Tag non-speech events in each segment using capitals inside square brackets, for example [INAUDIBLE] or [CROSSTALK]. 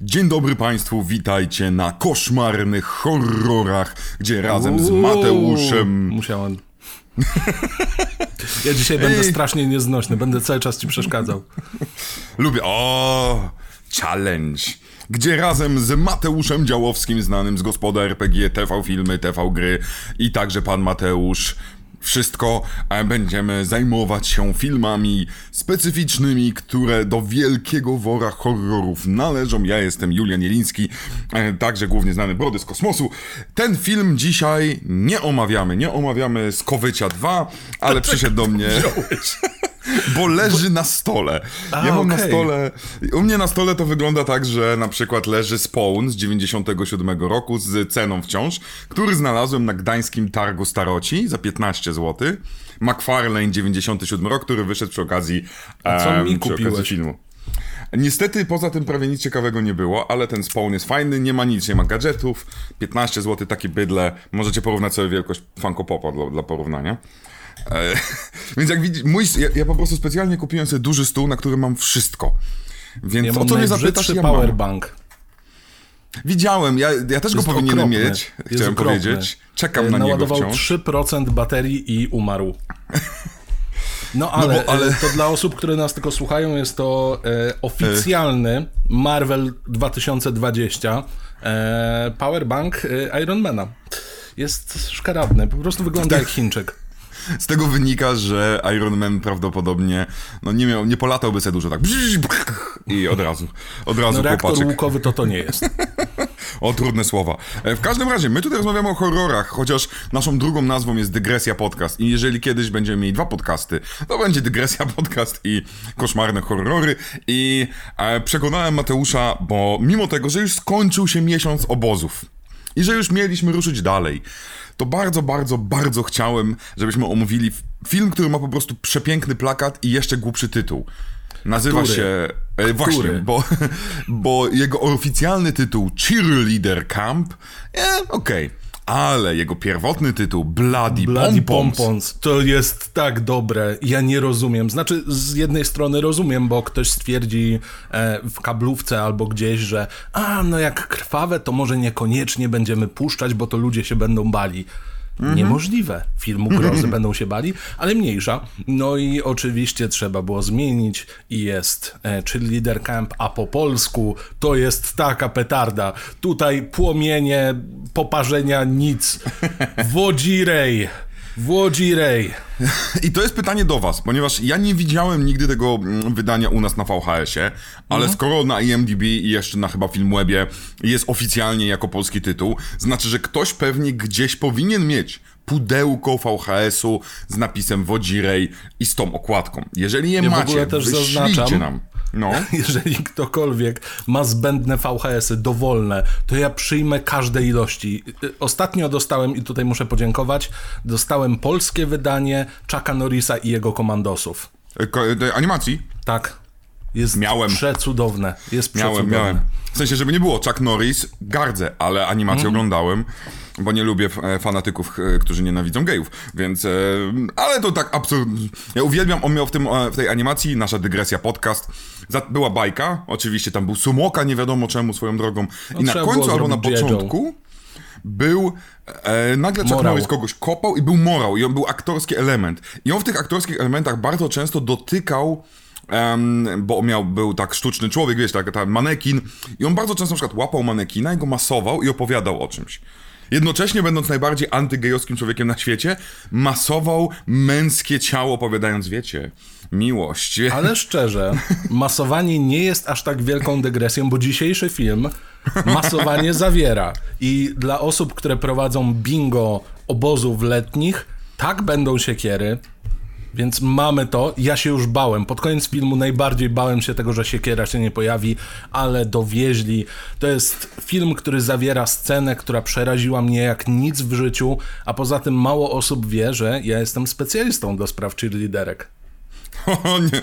Dzień dobry Państwu, witajcie na koszmarnych horrorach, gdzie razem z Mateuszem. Musiałem. Ja dzisiaj będę Ej. strasznie nieznośny, będę cały czas ci przeszkadzał. Lubię. O! Challenge. Gdzie razem z Mateuszem Działowskim, znanym z gospoda RPG, TV Filmy, TV Gry i także pan Mateusz. Wszystko będziemy zajmować się filmami specyficznymi, które do wielkiego wora horrorów należą. Ja jestem Julian Jeliński, e, także głównie znany Brody z kosmosu. Ten film dzisiaj nie omawiamy, nie omawiamy Skowycia 2, ale przyszedł do mnie... [LAUGHS] Bo leży na stole. A, ja mam na okej. stole. U mnie na stole to wygląda tak, że na przykład leży Spawn z 97 roku z ceną wciąż, który znalazłem na gdańskim targu Staroci za 15 zł. McFarlane 97 rok, który wyszedł przy okazji, A co mi kupiłeś? filmu. Niestety poza tym prawie nic ciekawego nie było, ale ten spawn jest fajny, nie ma nic, nie ma gadżetów, 15 zł takie bydle, możecie porównać sobie wielkość Funko Popa dla, dla porównania. E, [LAUGHS] więc jak widzisz, mój, ja, ja po prostu specjalnie kupiłem sobie duży stół, na którym mam wszystko. Więc Ja o co mnie zapytasz, ja powerbank. Widziałem, ja, ja też go Jest powinienem okropny. mieć, Jest chciałem okropny. powiedzieć. Czekam E, na niego wciąż. 3% baterii i umarł. No ale, bo- ale- e, to dla osób, które nas tylko słuchają, jest to e, oficjalny Marvel 2020 e, powerbank e, Ironmana. Jest szkaradny, po prostu wygląda jak [LAUGHS] Chińczyk. Z tego wynika, że Iron Man prawdopodobnie no nie miał, nie polatałby sobie dużo tak i od razu, od razu No reaktor chłopaczek. łukowy to to nie jest. [LAUGHS] O, trudne słowa. E, W każdym razie, my tutaj rozmawiamy o horrorach, chociaż naszą drugą nazwą jest Dygresja Podcast. I jeżeli kiedyś będziemy mieli dwa podcasty, to będzie Dygresja Podcast i Koszmarne Horrory. I e, przekonałem Mateusza, bo mimo tego, że już skończył się miesiąc obozów i że już mieliśmy ruszyć dalej, to bardzo, bardzo, bardzo chciałem, żebyśmy omówili film, który ma po prostu przepiękny plakat i jeszcze głupszy tytuł. Nazywa Który? się... E, właśnie, Który? bo, [LAUGHS] bo jego oficjalny tytuł Cheerleader Camp, e, okej. Ale jego pierwotny tytuł Bloody, Bloody Pompons, Pompons. To jest tak dobre. Ja nie rozumiem. Znaczy, z jednej strony rozumiem, bo ktoś stwierdzi e, w kablówce albo gdzieś, że a, no jak krwawe, to może niekoniecznie będziemy puszczać, bo to ludzie się będą bali. Niemożliwe. Filmu grozy będą się bali, ale mniejsza. No i oczywiście trzeba było zmienić i jest e, czyli Leader Camp, a po polsku to jest taka petarda. Tutaj płomienie, poparzenia nic. [LAUGHS] Wodzirej. Wodzirej. [LAUGHS] I to jest pytanie do was, ponieważ ja nie widziałem nigdy tego mm, wydania u nas na VHS-ie, ale Mhm. skoro na IMDb i jeszcze na chyba Filmwebie jest oficjalnie jako polski tytuł, znaczy, że ktoś pewnie gdzieś powinien mieć pudełko VHS-u z napisem Wodzirej i z tą okładką. Jeżeli je Ja w macie, ogóle też wyślijcie zaznaczam- nam. No. [LAUGHS] Jeżeli ktokolwiek ma zbędne VHS-y dowolne, to ja przyjmę każde ilości. Y, Ostatnio dostałem, i tutaj muszę podziękować, dostałem polskie wydanie Chucka Norrisa i jego komandosów. E, ko- e, Animacji? Tak. Jest Miałem. przecudowne. Jest przecudowne. Miałem, miałem. W sensie, żeby nie było, Chuck Norris gardzę, ale animację Mhm. oglądałem, bo nie lubię e, fanatyków, e, którzy nienawidzą gejów, więc... E, ale to tak absolutnie... Ja uwielbiam, on miał w, tym, w tej animacji, nasza dygresja podcast, była bajka, oczywiście tam był Sumoka, nie wiadomo czemu, swoją drogą, i na trzeba było końcu albo na początku był e, nagle Chuck. Norris kogoś kopał i był morał i on był aktorski element. I on w tych aktorskich elementach bardzo często dotykał em, bo miał, był tak sztuczny człowiek, wiesz, tak, tak, manekin i on bardzo często na przykład łapał manekina i go masował i opowiadał o czymś. Jednocześnie, będąc najbardziej antygejowskim człowiekiem na świecie, masował męskie ciało, opowiadając, wiecie, miłość. [LAUGHS] Ale szczerze, masowanie nie jest aż tak wielką dygresją, bo dzisiejszy film masowanie zawiera. I dla osób, które prowadzą bingo obozów letnich, tak będą siekiery. Więc mamy to. Ja się już bałem. Pod koniec filmu najbardziej bałem się tego, że siekiera się nie pojawi, ale dowieźli. To jest film, który zawiera scenę, która przeraziła mnie jak nic w życiu, a poza tym mało osób wie, że ja jestem specjalistą do spraw cheerleaderek. O nie.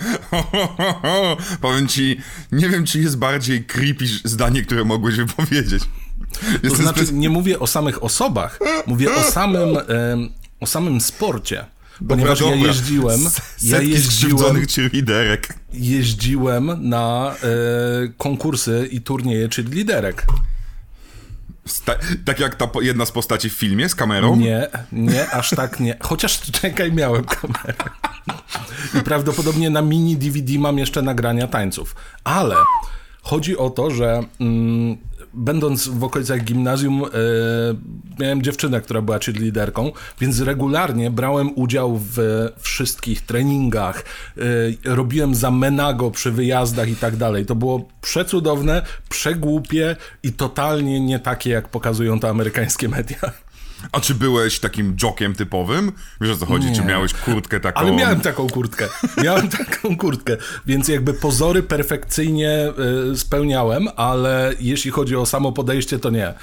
[LAUGHS] Powiem ci, nie wiem, czy jest bardziej creepy zdanie, które mogłeś wypowiedzieć. To znaczy, nie mówię o samych osobach, mówię o samym, o samym sporcie. Ponieważ ja dobra. jeździłem, S- ja [LAUGHS] jeździłem, cheerleaderek. jeździłem na e, konkursy i turnieje cheerleaderek. Sta- tak jak ta jedna z postaci w filmie z kamerą. Nie, nie, aż tak nie. Chociaż [LAUGHS] czekaj, miałem kamerę. I prawdopodobnie na mini DVD mam jeszcze nagrania tańców. Ale chodzi o to, że mm, będąc w okolicach gimnazjum, e, miałem dziewczynę, która była cheerleaderką, więc regularnie brałem udział w wszystkich treningach, e, robiłem za menago przy wyjazdach i tak dalej. To było przecudowne, przegłupie i totalnie nie takie, jak pokazują to amerykańskie media. A czy byłeś takim jokiem typowym? Wiesz o co chodzi? Czy Nie. miałeś kurtkę taką... Ale miałem taką kurtkę. Miałem [LAUGHS] taką kurtkę, więc jakby pozory perfekcyjnie y, spełniałem, ale jeśli chodzi o samo podejście, to nie.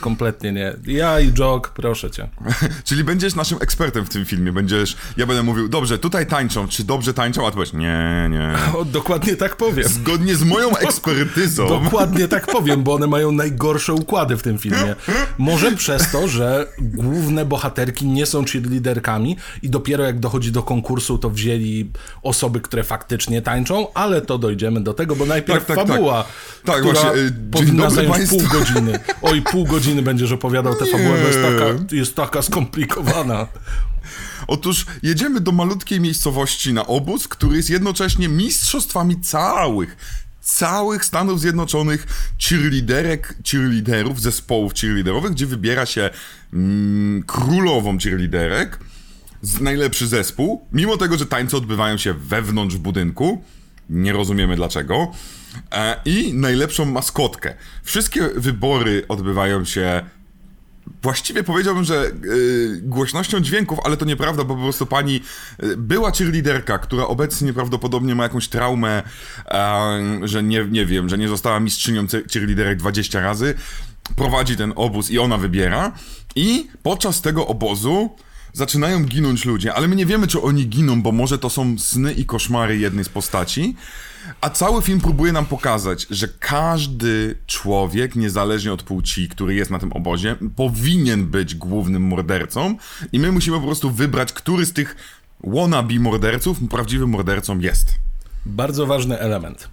Kompletnie nie. Ja i Jog, proszę cię. [LAUGHS] Czyli będziesz naszym ekspertem w tym filmie. Będziesz... Ja będę mówił, dobrze, tutaj tańczą. Czy dobrze tańczą? A ty powiesz, nie, nie. [LAUGHS] O, dokładnie tak powiem. Zgodnie z moją [LAUGHS] ekspertyzą. Dokładnie tak powiem, bo one mają najgorsze układy w tym filmie. Może przez to, że główne bohaterki nie są cheerleaderkami i dopiero jak dochodzi do konkursu, to wzięli osoby, które faktycznie tańczą, ale to dojdziemy do tego, bo najpierw Tak, tak, tak. fabuła, Tak, która właśnie, y, powinna dobry zająć państwu. pół godziny. Oj, pół godziny będziesz opowiadał tę fabułę, bo jest taka, jest taka skomplikowana. Otóż jedziemy do malutkiej miejscowości na obóz, który jest jednocześnie mistrzostwami całych, całych Stanów Zjednoczonych cheerleaderek, cheerleaderów, zespołów cheerleaderowych, gdzie wybiera się mm, królową cheerleaderek, z najlepszy zespół, mimo tego, że tańce odbywają się wewnątrz budynku, nie rozumiemy dlaczego, i najlepszą maskotkę. Wszystkie wybory odbywają się Właściwie powiedziałbym, że y, głośnością dźwięków, ale to nieprawda, bo po prostu pani y, była cheerleaderka, która obecnie prawdopodobnie ma jakąś traumę, em, że nie, nie wiem, że nie została mistrzynią cheerleaderek 20 razy, prowadzi ten obóz i ona wybiera. I podczas tego obozu zaczynają ginąć ludzie, ale my nie wiemy, czy oni giną, bo może to są sny i koszmary jednej z postaci. A cały film próbuje nam pokazać, że każdy człowiek, niezależnie od płci, który jest na tym obozie, powinien być głównym mordercą i my musimy po prostu wybrać, który z tych wannabe morderców prawdziwym mordercą jest. Bardzo ważny element.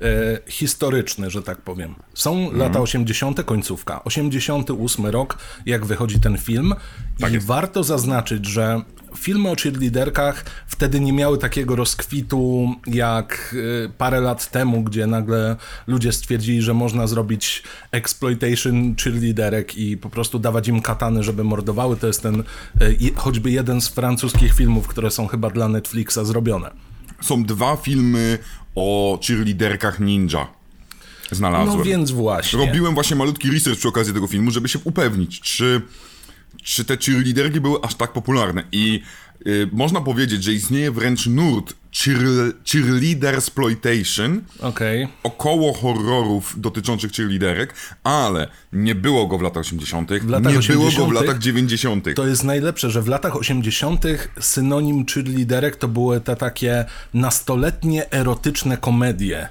E, historyczny, że tak powiem. Są Mhm. lata 80., końcówka. 88 rok, jak wychodzi ten film. Tak I jest. warto zaznaczyć, że filmy o cheerleaderkach wtedy nie miały takiego rozkwitu jak e, parę lat temu, gdzie nagle ludzie stwierdzili, że można zrobić exploitation cheerleaderek i po prostu dawać im katany, żeby mordowały. To jest ten je- choćby jeden z francuskich filmów, które są chyba dla Netflixa zrobione. Są dwa filmy o cheerleaderkach ninja. Znalazłem. No więc właśnie. Robiłem właśnie malutki research przy okazji tego filmu, żeby się upewnić, czy, czy te cheerleaderki były aż tak popularne. I y, można powiedzieć, że istnieje wręcz nurt cheer, cheerleader exploitation, Okej. około horrorów dotyczących cheerleaderek, ale nie było go w latach 80., latach nie było go w 80. latach 90. To jest najlepsze, że w latach 80. synonim cheerleaderek to były te takie nastoletnie erotyczne komedie.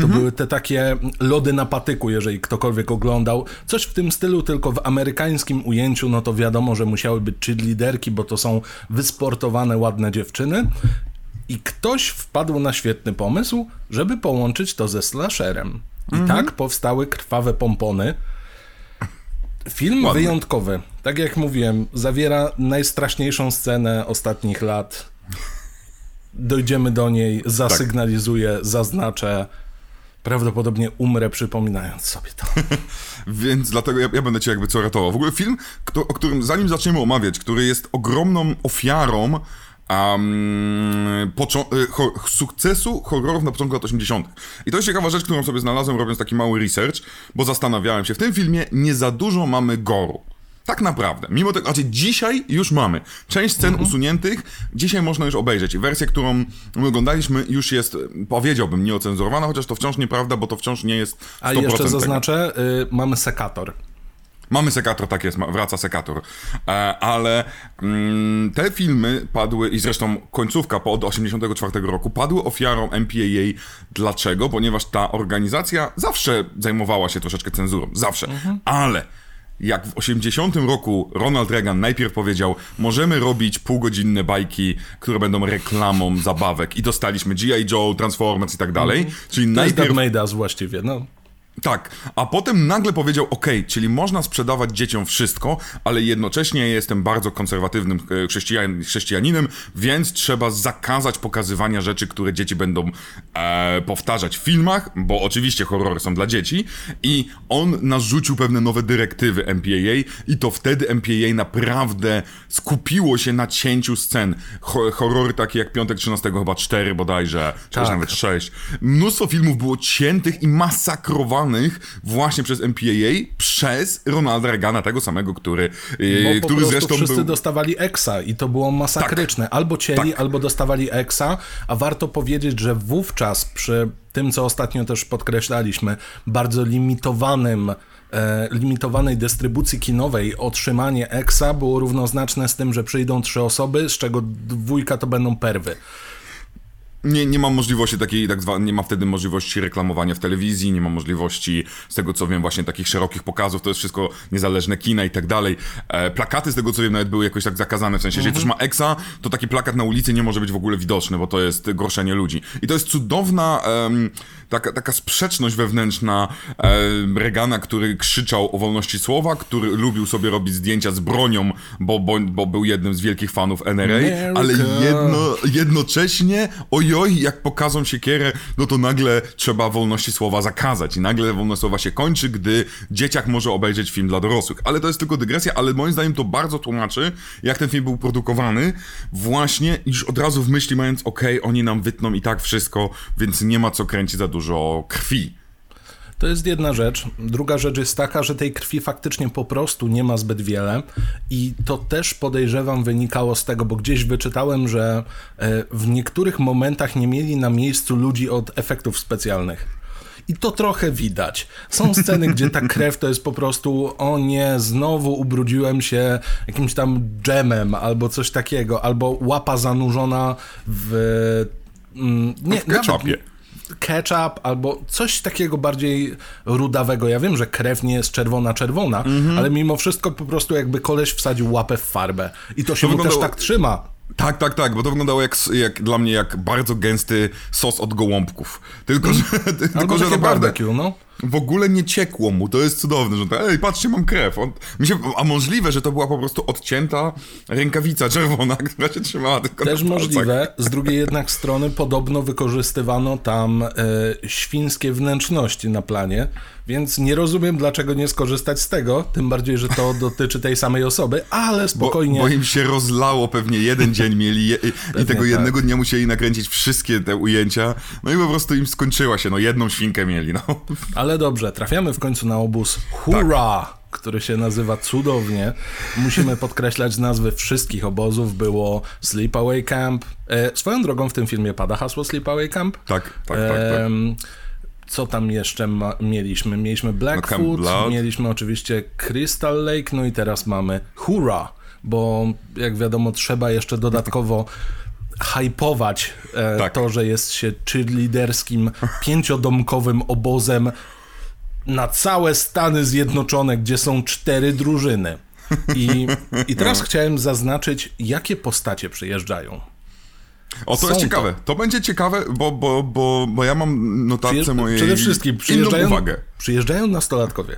To były te takie lody na patyku, jeżeli ktokolwiek oglądał. Coś w tym stylu, tylko w amerykańskim ujęciu, no to wiadomo, że musiały być cheerleaderki, bo to są wysportowane, ładne dziewczyny. I ktoś wpadł na świetny pomysł, żeby połączyć to ze slasherem. I tak powstały krwawe pompony. Film Ładne. wyjątkowy. Tak jak mówiłem, zawiera najstraszniejszą scenę ostatnich lat. Dojdziemy do niej, zasygnalizuję, zaznaczę. Prawdopodobnie umrę przypominając sobie to. [LAUGHS] Więc dlatego ja, ja będę cię jakby co ratował. W ogóle film, kto, o którym zanim zaczniemy omawiać, który jest ogromną ofiarą um, sukcesu horrorów na początku lat 80. I to jest ciekawa rzecz, którą sobie znalazłem robiąc taki mały research, bo zastanawiałem się, w tym filmie nie za dużo mamy goru. Tak naprawdę. Mimo tego, znaczy dzisiaj już mamy. Część scen usuniętych dzisiaj można już obejrzeć. I wersja, którą my oglądaliśmy już jest, powiedziałbym, nieocenzurowana, chociaż to wciąż nieprawda, bo to wciąż nie jest 100% A jeszcze zaznaczę, y, mamy sekator. Mamy sekator, tak jest, wraca sekator. E, ale mm, te filmy padły, i zresztą końcówka po od 84 roku, padły ofiarą MPAA. Dlaczego? Ponieważ ta organizacja zawsze zajmowała się troszeczkę cenzurą. Zawsze. Ale jak w 80 roku Ronald Reagan najpierw powiedział, możemy robić półgodzinne bajki, które będą reklamą zabawek i dostaliśmy G.I. Joe, Transformers i tak dalej, mm. czyli to najpierw... Jest Made Us właściwie, no. Tak, a potem nagle powiedział, ok, czyli można sprzedawać dzieciom wszystko, ale jednocześnie jestem bardzo konserwatywnym e, chrześcijan, chrześcijaninem, więc trzeba zakazać pokazywania rzeczy, które dzieci będą e, powtarzać w filmach, bo oczywiście horrory są dla dzieci i on narzucił pewne nowe dyrektywy MPAA i to wtedy MPAA naprawdę skupiło się na cięciu scen. Ho horrory takie jak Piątek 13 chyba 4 bodajże, czy tak. nawet 6. Mnóstwo filmów było ciętych i masakrowanych właśnie przez MPAA, przez Ronalda Reagana, tego samego, który, yy, Bo który zresztą wszyscy był... dostawali EXA i to było masakryczne. Tak. Albo cieli, tak. albo dostawali EXA, a warto powiedzieć, że wówczas przy tym, co ostatnio też podkreślaliśmy, bardzo limitowanym e, limitowanej dystrybucji kinowej otrzymanie EXA było równoznaczne z tym, że przyjdą trzy osoby, z czego dwójka to będą perwy. Nie, nie mam możliwości takiej, tak zwanej, nie ma wtedy możliwości reklamowania w telewizji, nie ma możliwości, z tego co wiem, właśnie takich szerokich pokazów, to jest wszystko niezależne kina i tak dalej. E, plakaty, z tego co wiem, nawet były jakoś tak zakazane, w sensie, jeżeli ktoś ma EXA, to taki plakat na ulicy nie może być w ogóle widoczny, bo to jest gorszenie ludzi. I to jest cudowna, um, taka, taka sprzeczność wewnętrzna um, Regana, który krzyczał o wolności słowa, który lubił sobie robić zdjęcia z bronią, bo, bo, bo był jednym z wielkich fanów NRA, America. ale jedno, jednocześnie oj oj, jak pokażą siekierę, no to nagle trzeba wolności słowa zakazać i nagle wolność słowa się kończy, gdy dzieciak może obejrzeć film dla dorosłych. Ale to jest tylko dygresja, ale moim zdaniem to bardzo tłumaczy, jak ten film był produkowany, właśnie już od razu w myśli mając, okej, okay, oni nam wytną i tak wszystko, więc nie ma co kręcić za dużo krwi. To jest jedna rzecz. Druga rzecz jest taka, że tej krwi faktycznie po prostu nie ma zbyt wiele i to też podejrzewam wynikało z tego, bo gdzieś wyczytałem, że e, w niektórych momentach nie mieli na miejscu ludzi od efektów specjalnych. I to trochę widać. Są sceny, gdzie ta krew to jest po prostu, o nie, znowu ubrudziłem się jakimś tam dżemem albo coś takiego, albo łapa zanurzona w. Mm, nie, w ketchupie ketchup albo coś takiego bardziej rudawego. Ja wiem, że krew nie jest czerwona-czerwona, mm -hmm. ale mimo wszystko po prostu jakby koleś wsadził łapę w farbę. I to się to mu wyglądało... też tak trzyma. Tak, tak, tak, bo to wyglądało jak, jak dla mnie jak bardzo gęsty sos od gołąbków. Tylko, że, mm. [LAUGHS] tylko, że naprawdę barbecue, no. W ogóle nie ciekło mu. To jest cudowne, że to, ej, patrzcie, mam krew. On, mi się, a możliwe, że to była po prostu odcięta rękawica czerwona, [LAUGHS] która się trzymała tylko Też możliwe. Z drugiej jednak strony podobno wykorzystywano tam e, świńskie wnętrzności na planie, więc nie rozumiem, dlaczego nie skorzystać z tego, tym bardziej, że to [LAUGHS] dotyczy tej samej osoby, ale spokojnie. Bo, bo im się rozlało, pewnie jeden dzień mieli je, i [LAUGHS] tego tak. jednego dnia musieli nakręcić wszystkie te ujęcia, no i po prostu im skończyła się, no jedną świnkę mieli, no. [LAUGHS] Ale dobrze, trafiamy w końcu na obóz Hurra! Tak który się nazywa cudownie. Musimy podkreślać nazwy wszystkich obozów. Było Sleepaway Camp. E, swoją drogą w tym filmie pada hasło Sleepaway Camp. Tak, tak, tak. tak. Co tam jeszcze ma, mieliśmy? Mieliśmy Blackfoot, no, mieliśmy oczywiście Crystal Lake, no i teraz mamy Hurra, bo jak wiadomo trzeba jeszcze dodatkowo [LAUGHS] hypować e, tak. to, że jest się cheerleaderskim, pięciodomkowym obozem na całe Stany Zjednoczone, gdzie są cztery drużyny. I, i teraz no. chciałem zaznaczyć, jakie postacie przyjeżdżają. O, to jest ciekawe. To. to. będzie ciekawe, bo, bo, bo, bo ja mam notatce Przyjeżdż... mojej Przede wszystkim przyjeżdżają, uwagę. przyjeżdżają nastolatkowie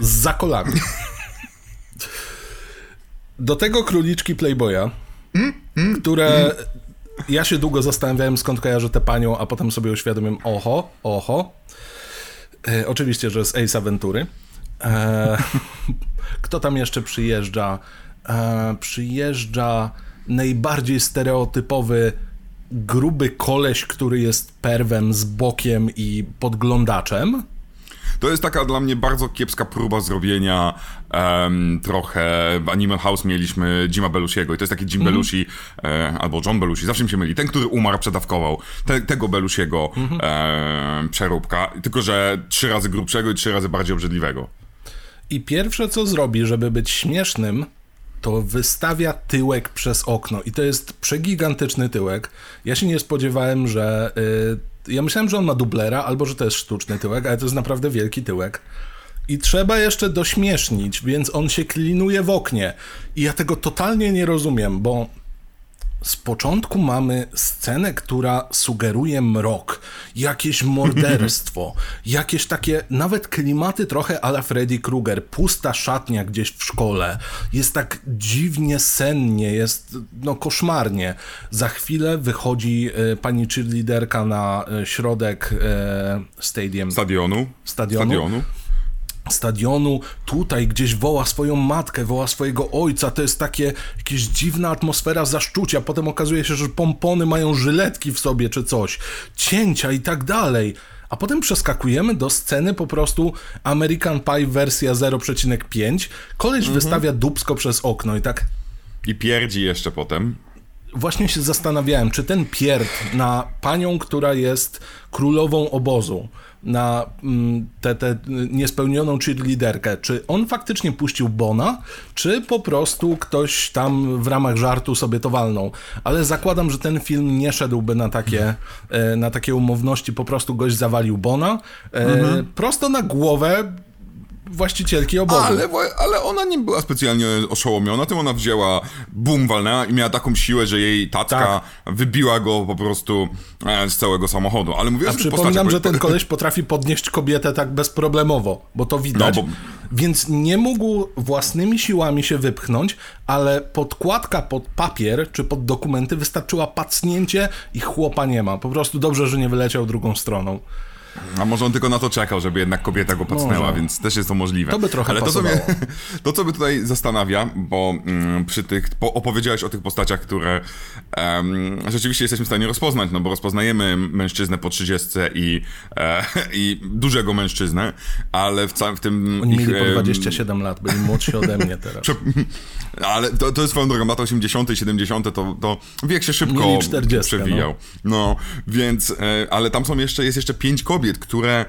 z zakolami. Do tego króliczki Playboya, mm, mm, które mm. ja się długo zastanawiałem, skąd kojarzę tę panią, a potem sobie uświadomiłem, oho, oho. E, oczywiście, że z Ace Aventury. E, [LAUGHS] kto tam jeszcze przyjeżdża? E, przyjeżdża najbardziej stereotypowy gruby koleś, który jest perwem z bokiem i podglądaczem. To jest taka dla mnie bardzo kiepska próba zrobienia um, trochę... Animal House mieliśmy Jima Belusiego i to jest taki Jim mm. Belushi e, albo John Belushi, zawsze mi się myli. Ten, który umarł, przedawkował. Te, tego Belusiego mm -hmm. e, przeróbka, tylko że trzy razy grubszego i trzy razy bardziej obrzydliwego. I pierwsze, co zrobi, żeby być śmiesznym, to wystawia tyłek przez okno i to jest przegigantyczny tyłek. Ja się nie spodziewałem, że... Yy, ja myślałem, że on ma dublera albo że to jest sztuczny tyłek, ale to jest naprawdę wielki tyłek. I trzeba jeszcze dośmiesznić, więc on się klinuje w oknie. I ja tego totalnie nie rozumiem, bo z początku mamy scenę, która sugeruje mrok, jakieś morderstwo, [LAUGHS] jakieś takie nawet klimaty trochę ala Freddy Krueger, pusta szatnia gdzieś w szkole. Jest tak dziwnie sennie, jest no koszmarnie. Za chwilę wychodzi e, pani cheerleaderka na e, środek e, stadium. Stadionu. Stadionu. Stadionu. Stadionu, tutaj gdzieś woła swoją matkę, woła swojego ojca, to jest takie jakieś dziwna atmosfera zaszczucia, potem okazuje się, że pompony mają żyletki w sobie czy coś, cięcia i tak dalej. A potem przeskakujemy do sceny po prostu American Pie wersja 0,5. Koleś wystawia dubsko przez okno i tak I pierdzi jeszcze potem. właśnie się zastanawiałem, czy ten pierd na panią, która jest królową obozu, na mm, tę niespełnioną cheerleaderkę, czy on faktycznie puścił Bona, czy po prostu ktoś tam w ramach żartu sobie to walnął. Ale zakładam, że ten film nie szedłby na takie, e, na takie umowności, po prostu gość zawalił Bona e, prosto na głowę właścicielki obozu. Ale, ale ona nie była specjalnie oszołomiona, tym ona wzięła, bum, walnęła i miała taką siłę, że jej tacka wybiła go po prostu e, z całego samochodu. Ale mówiłaś A przypominam, że ten [LAUGHS] koleś potrafi podnieść kobietę tak bezproblemowo, bo to widać. No, bo- Więc nie mógł własnymi siłami się wypchnąć, ale podkładka pod papier czy pod dokumenty wystarczyła pacnięcie i chłopa nie ma. Po prostu dobrze, że nie wyleciał drugą stroną. A może on tylko na to czekał, żeby jednak kobieta go pacnęła, Może. więc też jest to możliwe. To by trochę Ale to co, mnie, [LAUGHS] to, co by tutaj zastanawia, bo mm, przy tych, po, opowiedziałeś o tych postaciach, które rzeczywiście jesteśmy w stanie rozpoznać, no bo rozpoznajemy mężczyznę po 30 i, e, [LAUGHS] i dużego mężczyznę, ale w, całym w tym... Oni ich, mieli po em, 27 lat, byli młodsi ode mnie [LAUGHS] teraz. Prze- Ale to, to jest swoją drogą, lata 80., 70., to, to wiek się szybko Mieli 40, przewijał. No. więc, e, ale tam są jeszcze, jest jeszcze pięć kobiet, które.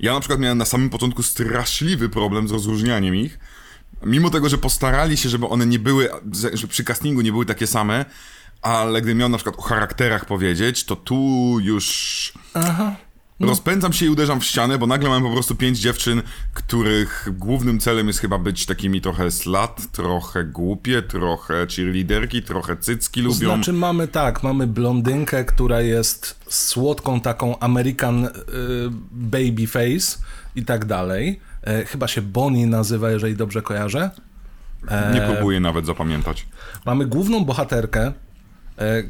Ja na przykład miałem na samym początku straszliwy problem z rozróżnianiem ich. Mimo tego, że postarali się, żeby one nie były, że przy castingu nie były takie same, ale gdybym miał na przykład o charakterach powiedzieć, to tu już. Rozpędzam się i uderzam w ścianę, bo nagle mam po prostu pięć dziewczyn, których głównym celem jest chyba być takimi trochę slat, trochę głupie, trochę cheerleaderki, trochę cycki lubią. Znaczy mamy tak, mamy blondynkę, która jest słodką taką American y, baby face i tak dalej. E, chyba się Bonnie nazywa, jeżeli dobrze kojarzę. Nie próbuję nawet zapamiętać. Mamy główną bohaterkę, e,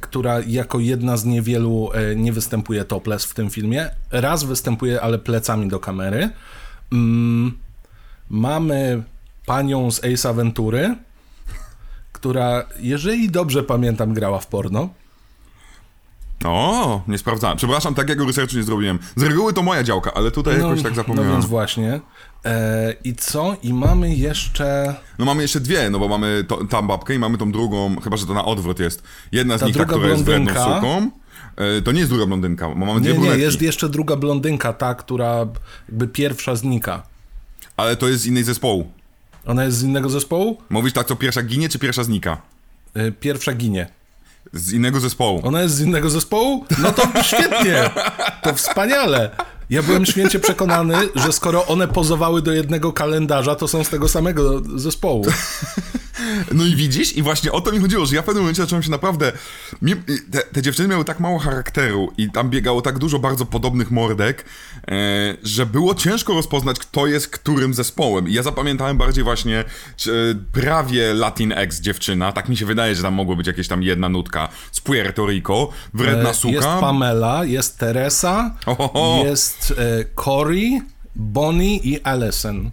która jako jedna z niewielu e, nie występuje topless w tym filmie. Raz występuje, ale plecami do kamery. Mm, mamy panią z Ace Aventury, która, jeżeli dobrze pamiętam, grała w porno. O, nie sprawdzałem. Przepraszam, takiego researchu nie zrobiłem. Z reguły to moja działka, ale tutaj jakoś tak no zapomniałem. więc właśnie. E, I co? I mamy jeszcze... No mamy jeszcze dwie, no bo mamy to, tam babkę i mamy tą drugą, chyba że to na odwrót jest. Jedna z Ta nich, ta, która jest wredną suką. E, To nie jest druga blondynka, bo mamy dwie Nie, nie, brunetki. jest jeszcze druga blondynka, ta, która jakby pierwsza znika. Ale to jest z innej zespołu. Ona jest z innego zespołu? Mówisz tak, co pierwsza ginie, czy pierwsza znika? E, Pierwsza ginie. Z innego zespołu. Ona jest z innego zespołu? No to świetnie! To wspaniale! Ja byłem święcie przekonany, że skoro one pozowały do jednego kalendarza, to są z tego samego zespołu. No i widzisz, i właśnie o to mi chodziło, że ja w pewnym momencie zacząłem się naprawdę. Te, te dziewczyny miały tak mało charakteru i tam biegało tak dużo bardzo podobnych mordek, e, że było ciężko rozpoznać, kto jest którym zespołem. I ja zapamiętałem bardziej właśnie czy, prawie Latinx dziewczyna. Tak mi się wydaje, że tam mogło być jakieś tam jedna nutka z Puerto Rico, wredna E, suka. Jest Pamela, jest Teresa, Ohoho. jest e, Cory, Bonnie i Alison.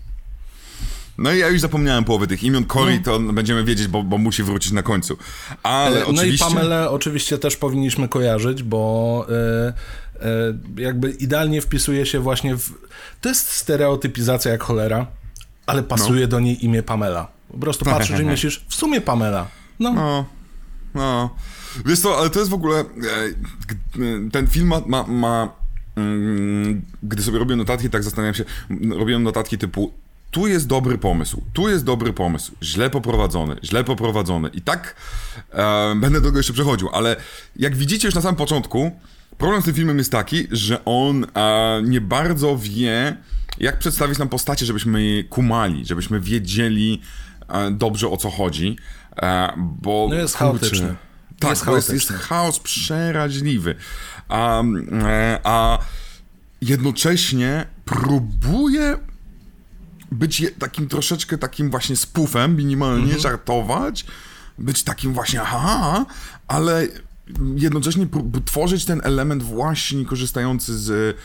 No i ja już zapomniałem połowy tych imion. Cory to będziemy wiedzieć, bo, bo musi wrócić na końcu. Ale No i oczywiście. Pamelę oczywiście też powinniśmy kojarzyć, bo e, e, jakby idealnie wpisuje się właśnie w... To jest stereotypizacja jak cholera, ale pasuje do niej imię Pamela. Po prostu [LAUGHS] patrzysz i myślisz, w sumie Pamela. No, No, no. Wiesz co, ale to jest w ogóle. E, ten film ma. ma, ma mm, gdy sobie robię notatki, tak zastanawiam się. Robiłem notatki typu. Tu jest dobry pomysł, tu jest dobry pomysł, źle poprowadzony, źle poprowadzony. I tak e, będę do tego jeszcze przechodził, ale jak widzicie już na samym początku, Problem z tym filmem jest taki, że on e, nie bardzo wie, jak przedstawić nam postacie, żebyśmy kumali, żebyśmy wiedzieli e, dobrze o co chodzi. E, bo No jest chaotyczny. Tak, Jest jest, jest chaos przeraźliwy. A, e, a jednocześnie próbuje być takim troszeczkę takim właśnie spufem, minimalnie Mhm. żartować, być takim właśnie aha, ale jednocześnie tworzyć ten element właśnie korzystający z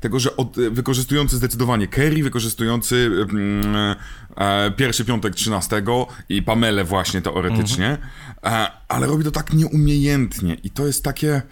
tego, że od, wykorzystujący zdecydowanie Kerry, wykorzystujący mm, e, pierwszy piątek 13 i Pamelę właśnie teoretycznie, Mhm. e, ale robi to tak nieumiejętnie i to jest takie...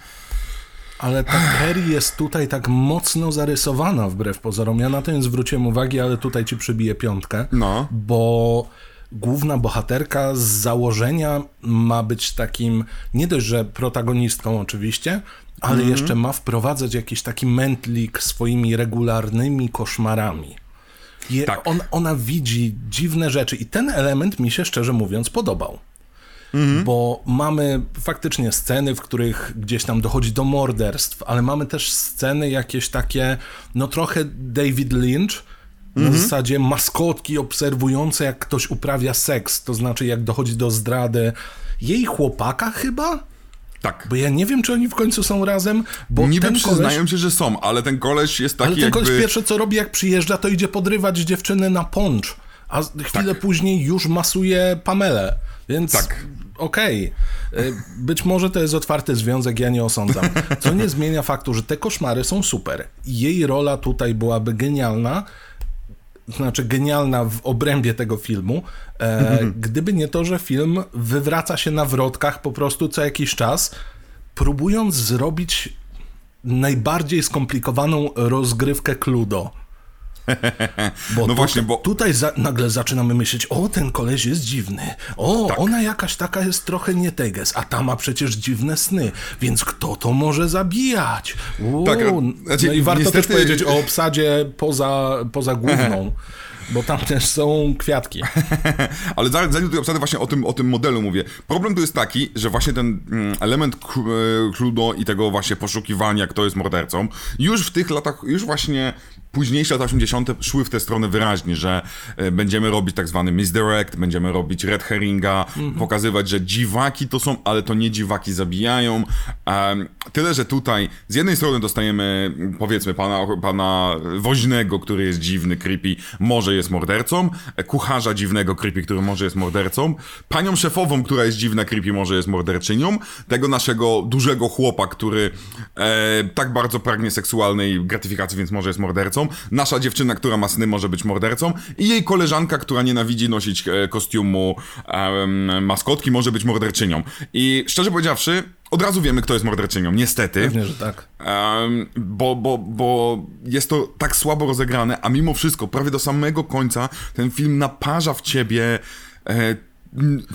Ale ta Kerry jest tutaj tak mocno zarysowana wbrew pozorom. Ja na to nie zwróciłem uwagi, ale tutaj ci przybiję piątkę. No. Bo główna bohaterka z założenia ma być takim, nie dość, że protagonistką oczywiście, ale Mhm. jeszcze ma wprowadzać jakiś taki mętlik swoimi regularnymi koszmarami. Je, Tak. on, ona widzi dziwne rzeczy i ten element mi się szczerze mówiąc podobał. Bo mamy faktycznie sceny, w których gdzieś tam dochodzi do morderstw, ale mamy też sceny jakieś takie, no trochę David Lynch, na zasadzie maskotki obserwujące, jak ktoś uprawia seks, to znaczy jak dochodzi do zdrady jej chłopaka chyba? Tak. Bo ja nie wiem, czy oni w końcu są razem, bo Niby ten przyznają koleś, się, że są, ale ten koleś jest taki ale ten jakby... koleś pierwsze co robi, jak przyjeżdża, to idzie podrywać dziewczynę na poncz, a chwilę później już masuje Pamelę, więc Tak. okej. Y, Być może to jest otwarty związek, ja nie osądzam. Co nie zmienia faktu, że te koszmary są super. Jej rola tutaj byłaby genialna, znaczy genialna w obrębie tego filmu, e, gdyby nie to, że film wywraca się na wrotkach po prostu co jakiś czas, próbując zrobić najbardziej skomplikowaną rozgrywkę Cluedo. [LAUGHS] Bo No właśnie, tu- bo- tutaj za, nagle zaczynamy myśleć, o ten koleś jest dziwny, o Tak. ona jakaś taka jest trochę nie teges, a ta ma przecież dziwne sny, więc kto to może zabijać? Uuu, Tak, znaczy, no i warto niestety- też powiedzieć o obsadzie poza, poza główną, [LAUGHS] bo tam też są kwiatki. [LAUGHS] Ale zanim tutaj obsadę właśnie o tym, o tym modelu mówię. Problem tu jest taki, że właśnie ten mm, element e, Cluedo i tego właśnie poszukiwania, kto jest mordercą, już w tych latach, już właśnie późniejsze lata 80. szły w tę stronę wyraźnie, że e, będziemy robić tak zwany misdirect, będziemy robić red herringa, pokazywać, że dziwaki to są, ale to nie dziwaki zabijają. Tyle, że tutaj z jednej strony dostajemy powiedzmy pana, pana woźnego, który jest dziwny, creepy, może jest mordercą, e, kucharza dziwnego, creepy, który może jest mordercą, panią szefową, która jest dziwna, creepy, może jest morderczynią, tego naszego dużego chłopa, który e, tak bardzo pragnie seksualnej gratyfikacji, więc może jest mordercą, nasza dziewczyna, która ma sny, może być mordercą i jej koleżanka, która nienawidzi nosić e, kostiumu em, maskotki, może być morderczynią. I szczerze powiedziawszy, od razu wiemy, kto jest morderczynią, niestety. Pewnie, że tak. Em, bo, bo, bo jest to tak słabo rozegrane, a mimo wszystko, prawie do samego końca ten film naparza w ciebie e,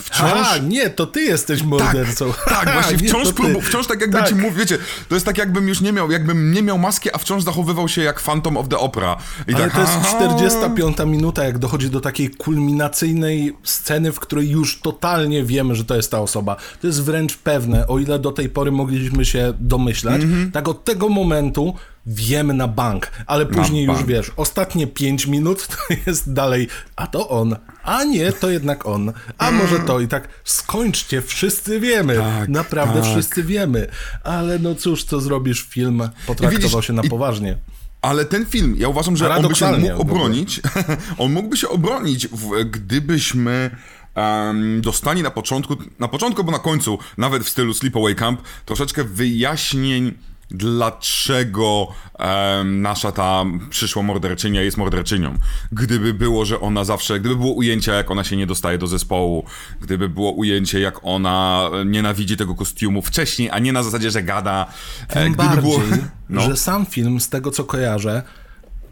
wciąż... Aha, nie, to ty jesteś mordercą. Tak, właśnie, [LAUGHS] Nie, wciąż, ty. próbu, wciąż tak jakby Tak. ci mówię, wiecie, to jest tak jakbym już nie miał, jakbym nie miał maski, a wciąż zachowywał się jak Phantom of the Opera. I Ale tak, to jest aha. 45 minuta, jak dochodzi do takiej kulminacyjnej sceny, w której już totalnie wiemy, że to jest ta osoba. To jest wręcz pewne, o ile do tej pory mogliśmy się domyślać, Mhm. tak od tego momentu wiemy na bank, ale później już bank. wiesz, ostatnie 5 minut to jest dalej, a to on, a nie, to jednak on, a może to i tak skończcie, wszyscy wiemy, Tak, naprawdę tak. wszyscy wiemy, ale no cóż, co zrobisz, film potraktował widzisz, się na i- poważnie. Ale ten film, ja uważam, że on by się mógł obronić. [LAUGHS] on mógłby się obronić, gdybyśmy em, dostali na początku, na początku, bo na końcu, nawet w stylu Sleepaway Camp, troszeczkę wyjaśnień, dlaczego em, nasza ta przyszła morderczynia jest morderczynią. Gdyby było, że ona zawsze, gdyby było ujęcie, jak ona się nie dostaje do zespołu, gdyby było ujęcie, jak ona e, nienawidzi tego kostiumu wcześniej, a nie na zasadzie, że gada. e, Tym gdyby bardziej, było, [LAUGHS] no. że sam film, z tego co kojarzę,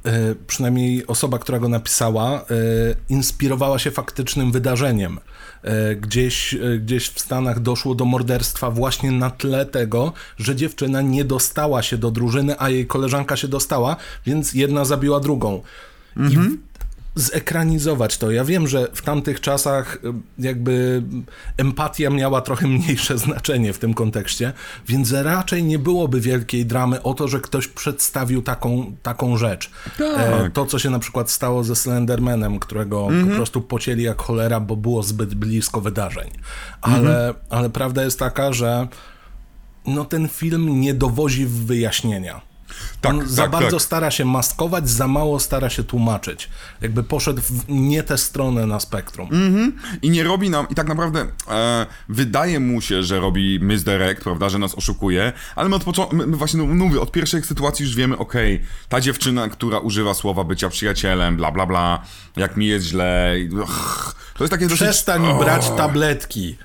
e, przynajmniej osoba, która go napisała, e, inspirowała się faktycznym wydarzeniem. E, Gdzieś, e, gdzieś w Stanach doszło do morderstwa właśnie na tle tego, że dziewczyna nie dostała się do drużyny, a jej koleżanka się dostała, więc jedna zabiła drugą. I zekranizować to. Ja wiem, że w tamtych czasach y, jakby empatia miała trochę [LAUGHS] mniejsze znaczenie w tym kontekście, więc raczej nie byłoby wielkiej dramy o to, że ktoś przedstawił taką, taką rzecz. E, to, co się na przykład stało ze Slendermanem, którego po prostu pocięli jak cholera, bo było zbyt blisko wydarzeń. Ale, ale prawda jest taka, że no ten film nie dowozi w wyjaśnienia. Tak, On za tak, bardzo tak. stara się maskować, za mało stara się tłumaczyć. Jakby poszedł w nie tę stronę na spektrum. I nie robi nam, i tak naprawdę e, wydaje mu się, że robi misdirect, prawda, że nas oszukuje, ale my od początku, właśnie no, mówię, od pierwszej sytuacji już wiemy, okej, ta dziewczyna, która używa słowa bycia przyjacielem, bla bla bla, jak mi jest źle, i, ugh, to jest takie dosyć... Przestań o, brać tabletki.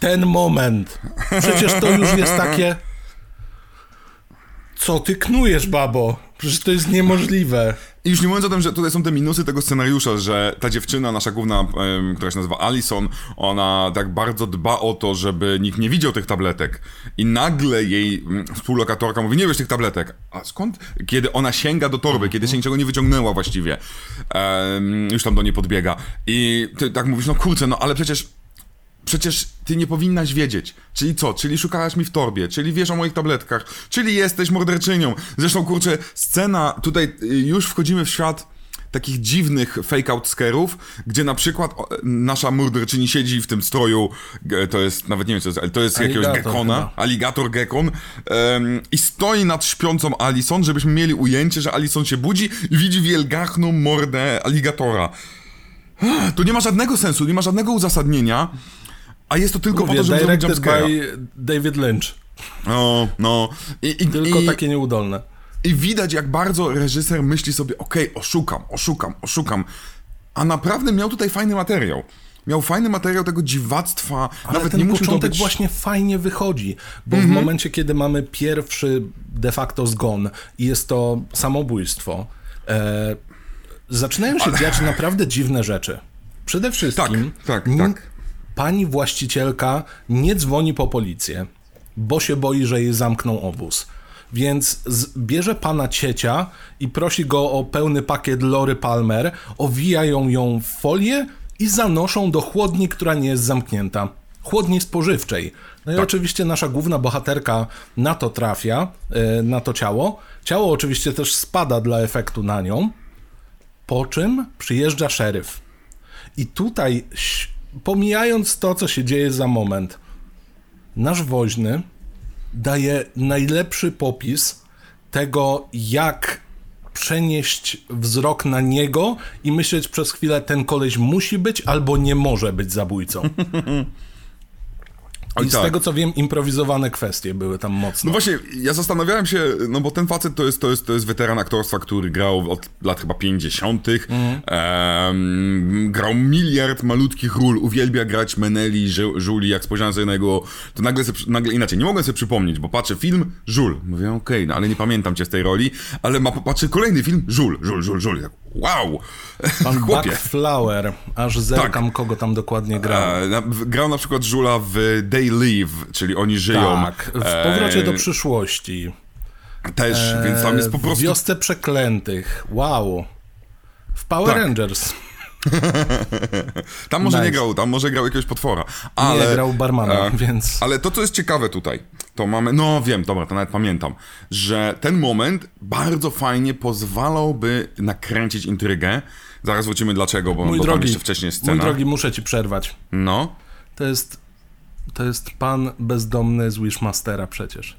Ten moment. Przecież to już jest takie... Co ty knujesz, babo? Przecież to jest niemożliwe. I już nie mówiąc o tym, że tutaj są te minusy tego scenariusza, że ta dziewczyna, nasza główna, em, która się nazywa Alison, ona tak bardzo dba o to, żeby nikt nie widział tych tabletek. I nagle jej mm, współlokatorka mówi, nie wiesz tych tabletek. A skąd? Kiedy ona sięga do torby, kiedy się niczego nie wyciągnęła właściwie. Em, już tam do niej podbiega. I ty tak mówisz, no kurczę, no ale przecież Przecież ty nie powinnaś wiedzieć. Czyli co? Czyli szukałaś mi w torbie, czyli wiesz o moich tabletkach, czyli jesteś morderczynią. Zresztą, kurczę, scena, tutaj y, już wchodzimy w świat takich dziwnych fake-out scarów, gdzie na przykład nasza morderczyni siedzi w tym stroju, to jest, nawet nie wiem co to jest, ale to jest jakiegoś Aligator gekona, chyba. aligator gekon em, i stoi nad śpiącą Alison, żebyśmy mieli ujęcie, że Alison się budzi i widzi wielgachną mordę aligatora. Tu nie ma żadnego sensu, nie ma żadnego uzasadnienia, a jest to tylko po Mówię, to, żeby zrobić directed jumpscare'a. by David Lynch. No, no. I, i, Tylko i, takie nieudolne. I widać, jak bardzo reżyser myśli sobie, okej, oszukam, oszukam, oszukam. A naprawdę miał tutaj fajny materiał. Miał fajny materiał tego dziwactwa. Ale Nawet ten nie musiał początek być... właśnie fajnie wychodzi, bo Mhm. w momencie, kiedy mamy pierwszy de facto zgon i jest to samobójstwo, e, zaczynają się dziać naprawdę dziwne rzeczy. Przede wszystkim Tak, tak, tak. Pani właścicielka nie dzwoni po policję, bo się boi, że jej zamkną obóz. Więc bierze pana ciecia i prosi go o pełny pakiet Lory Palmer, owijają ją w folię i zanoszą do chłodni, która nie jest zamknięta. Chłodni spożywczej. No i Tak. oczywiście nasza główna bohaterka na to trafia, e, na to ciało. Ciało oczywiście też spada dla efektu na nią, po czym przyjeżdża szeryf. I tutaj, pomijając to, co się dzieje za moment, nasz woźny daje najlepszy popis tego, jak przenieść wzrok na niego i myśleć przez chwilę, ten koleś musi być albo nie może być zabójcą. [LAUGHS] Oj, I z tak. tego co wiem, improwizowane kwestie były tam mocno. No właśnie, ja zastanawiałem się, no bo ten facet to jest, to jest, to jest weteran aktorstwa, który grał od lat chyba 50. Mhm. Em, grał miliard malutkich ról, uwielbia grać Meneli, Żu- Żuli, jak spojrzałem sobie na jego, to nagle, przy- nagle inaczej, nie mogłem sobie przypomnieć, bo patrzę film, Żul, mówię okej, no ale nie pamiętam cię z tej roli, ale ma, patrzę kolejny film, Żul, Żul, Żul, Żul, Tak, wow, [LAUGHS] Pan chłopie. Buckflower, aż zerkam, kogo tam dokładnie grał. E, grał na przykład Żula w They Live, czyli oni żyją. Tak, w powrocie E, do przyszłości. Też, więc tam jest po W prostu Wiosce Przeklętych. Wow. W Power Tak. Rangers. [LAUGHS] Tam może nie Nice. grał, tam może grał jakiegoś potwora. Ale, Nie, grał barmana, e, więc... Ale to, co jest ciekawe tutaj, to mamy, no wiem, dobra, to nawet pamiętam, że ten moment bardzo fajnie pozwalałby nakręcić intrygę. Zaraz wrócimy dlaczego, bo, Mój bo drogi, jeszcze wcześniej jest mój scena. drogi, muszę ci przerwać. No. To jest... To jest pan bezdomny z Wishmastera przecież.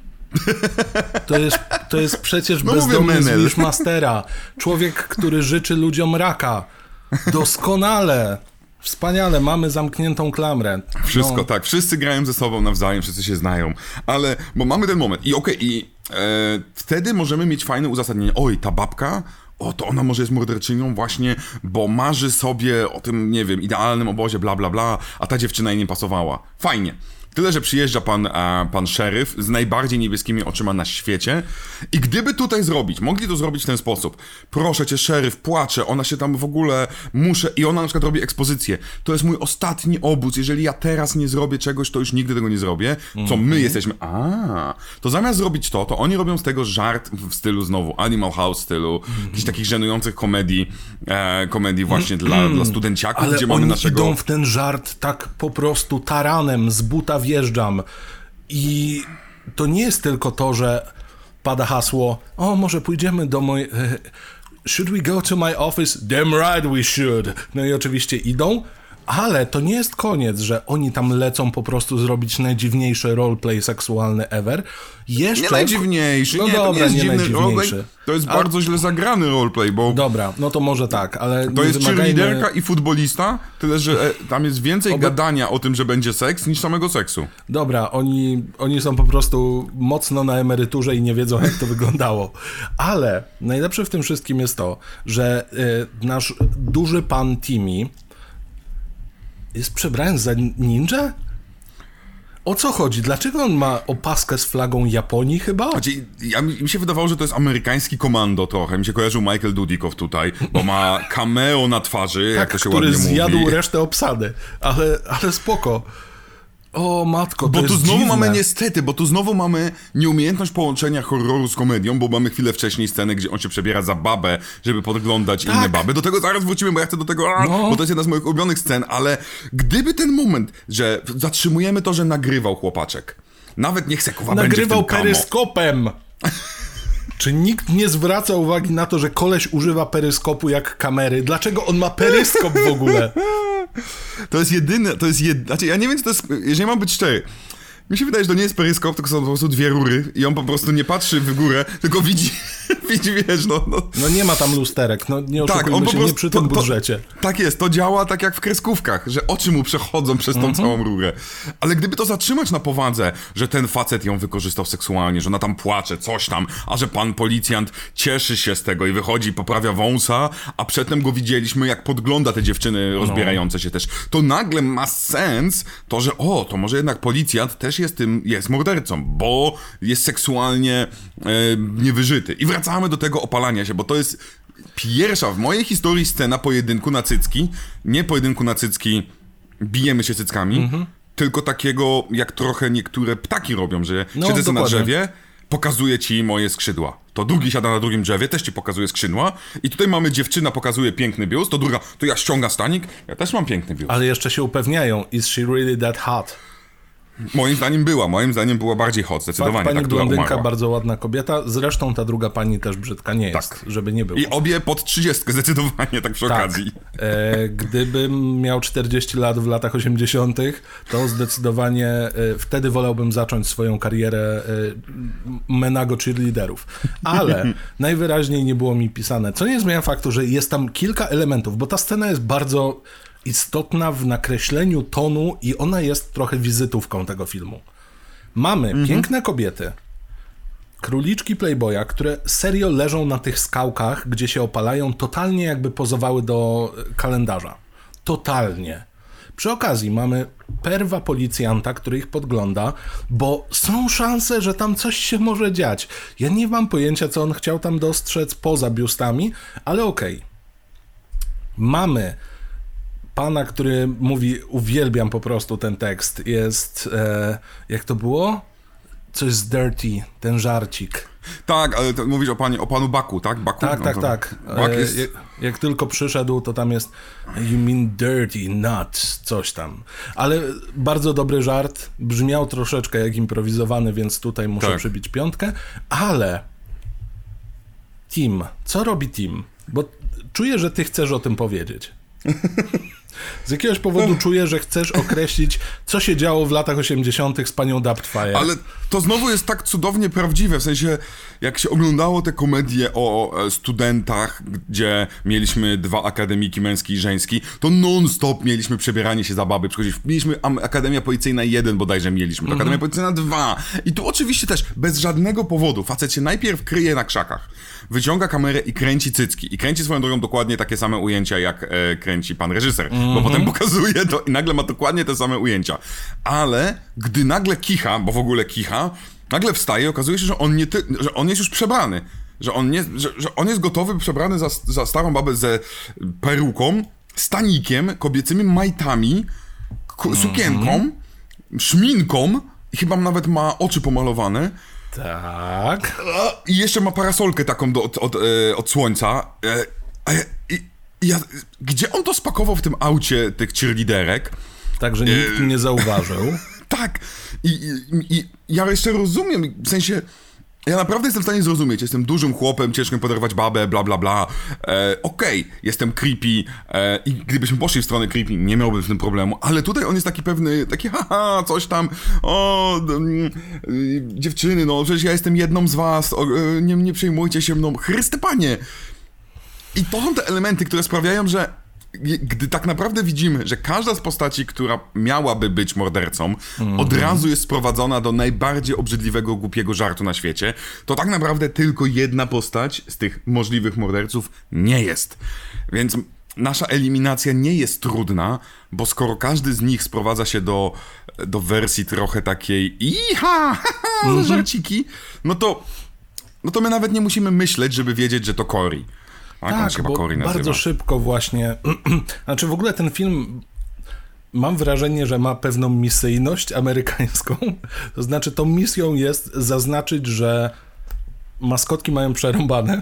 To jest, to jest przecież No mówię, bezdomny z Menel. Wishmastera. Człowiek, który życzy ludziom raka. Doskonale. Wspaniale, mamy zamkniętą klamrę. Wszystko, No, tak. Wszyscy grają ze sobą nawzajem, wszyscy się znają. Ale, bo mamy ten moment. I okej, i e, wtedy możemy mieć fajne uzasadnienie. Oj, ta babka, o, to ona może jest morderczynią właśnie, bo marzy sobie o tym, nie wiem, idealnym obozie, bla, bla, bla, a ta dziewczyna jej nie pasowała. Fajnie. Tyle, że przyjeżdża pan, a, pan szeryf z najbardziej niebieskimi oczyma na świecie i gdyby tutaj zrobić, mogli to zrobić w ten sposób. Proszę cię, szeryf, płacze, ona się tam w ogóle muszę i ona na przykład robi ekspozycję. To jest mój ostatni obóz, jeżeli ja teraz nie zrobię czegoś, to już nigdy tego nie zrobię. Co my jesteśmy, a to zamiast zrobić to, to oni robią z tego żart w stylu znowu Animal House stylu, jakichś takich żenujących komedii, e, komedii właśnie dla, dla studenciaków, Ale gdzie oni mamy naszego... idą w ten żart tak po prostu taranem, z buta wjeżdżam. I to nie jest tylko to, że pada hasło, o może pójdziemy do mojej... [LAUGHS] Should we go to my office? Damn right we should. No i oczywiście idą, ale to nie jest koniec, że oni tam lecą po prostu zrobić najdziwniejszy roleplay seksualny ever. Jeszcze... Nie najdziwniejszy, No nie, to nie dobra, jest nie dziwny najdziwniejszy. roleplay, to jest A- bardzo źle zagrany roleplay, bo Dobra, no to może tak, ale to jest wymagajmy- cheerleaderka i futbolista, tyle że e, tam jest więcej Obe- gadania o tym, że będzie seks, niż samego seksu. Dobra, oni, oni są po prostu mocno na emeryturze i nie wiedzą, jak to wyglądało. Ale najlepsze w tym wszystkim jest to, że y, nasz duży pan Timmy jest przebrany za ninja? O co chodzi? Dlaczego on ma opaskę z flagą Japonii chyba? Znaczy, ja, mi mi się wydawało, że to jest amerykański komando trochę. Mi się kojarzył Michael Dudikow tutaj, bo ma cameo na twarzy, jak to się Tak, który ładnie zjadł mówi. resztę obsady. Ale, ale spoko. O matko, to Bo tu jest znowu dziwne. mamy niestety, bo tu znowu mamy nieumiejętność połączenia horroru z komedią, bo mamy chwilę wcześniej scenę, gdzie on się przebiera za babę, żeby podglądać inne baby. Do tego zaraz wrócimy, bo ja chcę do tego, a, Tak. No. bo to jest jedna z moich ulubionych scen, ale gdyby ten moment, że zatrzymujemy to, że nagrywał chłopaczek, nawet niech se kuwa będzie Nagrywał w tym kamo. peryskopem. Czy nikt nie zwraca uwagi na to, że koleś używa peryskopu jak kamery? Dlaczego on ma peryskop w ogóle? To jest jedyne, to jest jed... Znaczy, ja nie wiem, co to jest, jeżeli mam być szczery, mi się wydaje, że to nie jest peryskop, tylko są po prostu dwie rury i on po prostu nie patrzy w górę, tylko widzi, [LAUGHS] widzi, wiesz, no... no. No nie ma tam lusterek, no nie Tak, oszukujmy on po się, prostu... nie przy tym to- to- budżecie. Tak jest, to działa tak jak w kreskówkach, że oczy mu przechodzą przez tą całą rurę. Ale gdyby to zatrzymać na powadze, że ten facet ją wykorzystał seksualnie, że ona tam płacze, coś tam, a że pan policjant cieszy się z tego i wychodzi, poprawia wąsa, a przedtem go widzieliśmy, jak podgląda te dziewczyny rozbierające się też, to nagle ma sens to, że o, to może jednak policjant też jest tym, jest mordercą, bo jest seksualnie e, niewyżyty. I wracamy do tego opalania się, bo to jest pierwsza w mojej historii scena pojedynku na cycki. Nie pojedynku na cycki, bijemy się cyckami, Mhm. tylko takiego, jak trochę niektóre ptaki robią, że No, siedzę sobie na dokładnie. drzewie, pokazuje ci moje skrzydła. To drugi siada na drugim drzewie, też ci pokazuje skrzydła. I tutaj mamy dziewczyna, pokazuje piękny biust, to druga, to ja ściąga stanik, ja też mam piękny biust. Ale jeszcze się upewniają, is she really that hot? Moim zdaniem była, moim zdaniem była bardziej hot, Fakt, zdecydowanie, pani ta, blondynka, umarła. bardzo ładna kobieta, zresztą ta druga pani też brzydka nie jest, Tak. żeby nie było. I obie pod 30 zdecydowanie, tak przy Tak. okazji. E, gdybym miał 40 lat w latach 80., to zdecydowanie e, wtedy wolałbym zacząć swoją karierę e, menago cheerleaderów. Ale [LAUGHS] najwyraźniej nie było mi pisane, co nie zmienia faktu, że jest tam kilka elementów, bo ta scena jest bardzo istotna w nakreśleniu tonu i ona jest trochę wizytówką tego filmu. Mamy piękne kobiety, króliczki Playboya, które serio leżą na tych skałkach, gdzie się opalają, totalnie jakby pozowały do e, kalendarza. Totalnie. Przy okazji mamy perwa policjanta, który ich podgląda, bo są szanse, że tam coś się może dziać. Ja nie mam pojęcia, co on chciał tam dostrzec poza biustami, ale okej. Mamy pana, który mówi, uwielbiam po prostu ten tekst. Jest, e, jak to było? Coś z dirty, ten żarcik. Tak, ale to mówisz o, panie, o panu Baku, tak? Baku? Tak, No tak, tak. Bak E, jest... jak, jak tylko przyszedł, to tam jest You mean dirty, not coś tam. Ale bardzo dobry żart. Brzmiał troszeczkę jak improwizowany, więc tutaj muszę Tak. przybić piątkę. Ale Tim, co robi Tim? Bo czuję, że ty chcesz o tym powiedzieć. [LAUGHS] Z jakiegoś powodu czuję, że chcesz określić, co się działo w latach 80. z panią Daptfire. Ale to znowu jest tak cudownie prawdziwe, w sensie jak się oglądało te komedie o e, studentach, gdzie mieliśmy dwa akademiki, męski i żeński, to non-stop mieliśmy przebieranie się za baby, mieliśmy Akademia Policyjna 1 bodajże mieliśmy, to Akademia Policyjna 2 i tu oczywiście też bez żadnego powodu facet się najpierw kryje na krzakach, wyciąga kamerę i kręci cycki. I kręci swoją drogą dokładnie takie same ujęcia jak e, kręci pan reżyser, bo potem pokazuje to i nagle ma dokładnie te same ujęcia. Ale gdy nagle kicha, bo w ogóle kicha, nagle wstaje i okazuje się, że on, nie ty, że on jest już przebrany. Że on, nie, że, że on jest gotowy, przebrany za, za starą babę ze peruką, stanikiem, kobiecymi majtami, ku- sukienką, szminką i chyba nawet ma oczy pomalowane. Tak. I jeszcze ma parasolkę taką do, od, od, e, od słońca. E, i, i ja, gdzie on to spakował w tym aucie tych cheerleaderek? Także nikt nie zauważył. [LAUGHS] Tak. I, i, I ja jeszcze rozumiem, w sensie... Ja naprawdę jestem w stanie zrozumieć. Jestem dużym chłopem, ciężko mi poderwać babę, bla bla bla. E, Okej, jestem creepy e, i gdybyśmy poszli w stronę creepy, nie miałbym z tym problemu, ale tutaj on jest taki pewny, taki [LAUGHS] haha, coś tam, o, mm, y, dziewczyny, no przecież ja jestem jedną z was, o, e, nie, nie przejmujcie się mną. Chryste panie! I to są te elementy, które sprawiają, że gdy tak naprawdę widzimy, że każda z postaci, która miałaby być mordercą, od razu jest sprowadzona do najbardziej obrzydliwego, głupiego żartu na świecie, to tak naprawdę tylko jedna postać z tych możliwych morderców nie jest. Więc nasza eliminacja nie jest trudna, bo skoro każdy z nich sprowadza się do, do wersji trochę takiej iha, haha, [LAUGHS] żarciki, no to, no to my nawet nie musimy myśleć, żeby wiedzieć, że to Cory. Tak, Tak, chyba bo bardzo szybko właśnie... [CLEARS THROAT] znaczy w ogóle ten film... Mam wrażenie, że ma pewną misyjność amerykańską. [LAUGHS] To znaczy, tą misją jest zaznaczyć, że maskotki mają przerąbane.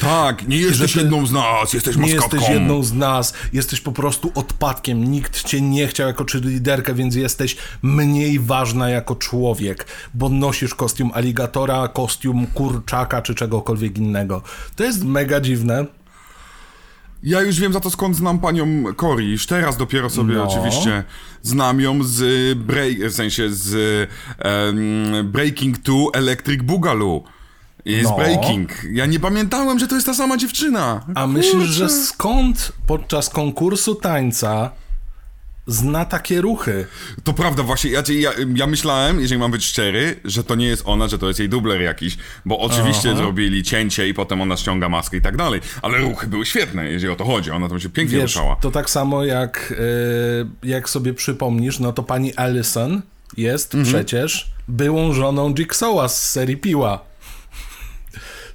Tak, nie jesteś jedną z nas, jesteś Nie maskotką. jesteś jedną z nas, jesteś po prostu odpadkiem. Nikt cię nie chciał jako liderkę, więc jesteś mniej ważna jako człowiek, bo nosisz kostium aligatora, kostium kurczaka czy czegokolwiek innego. To jest mega dziwne. Ja już wiem za to skąd znam panią Cory. Już teraz dopiero sobie No. oczywiście znam ją z break, w sensie z em, Breaking 2 Electric Boogaloo. Z No. Breaking. Ja nie pamiętałem, że to jest ta sama dziewczyna. A myślisz, Kurczę. że skąd podczas konkursu tańca zna takie ruchy? To prawda, właśnie. Ja, ja, ja myślałem, jeżeli mam być szczery, że to nie jest ona, że to jest jej dubler jakiś. Bo oczywiście Aha. zrobili cięcie i potem ona ściąga maskę i tak dalej. Ale ruchy były świetne, jeżeli o to chodzi. Ona tam się pięknie Wiesz, ruszała. to tak samo jak, y, jak sobie przypomnisz, no to pani Allison jest Mhm. przecież byłą żoną Jigsaw'a z serii Piła.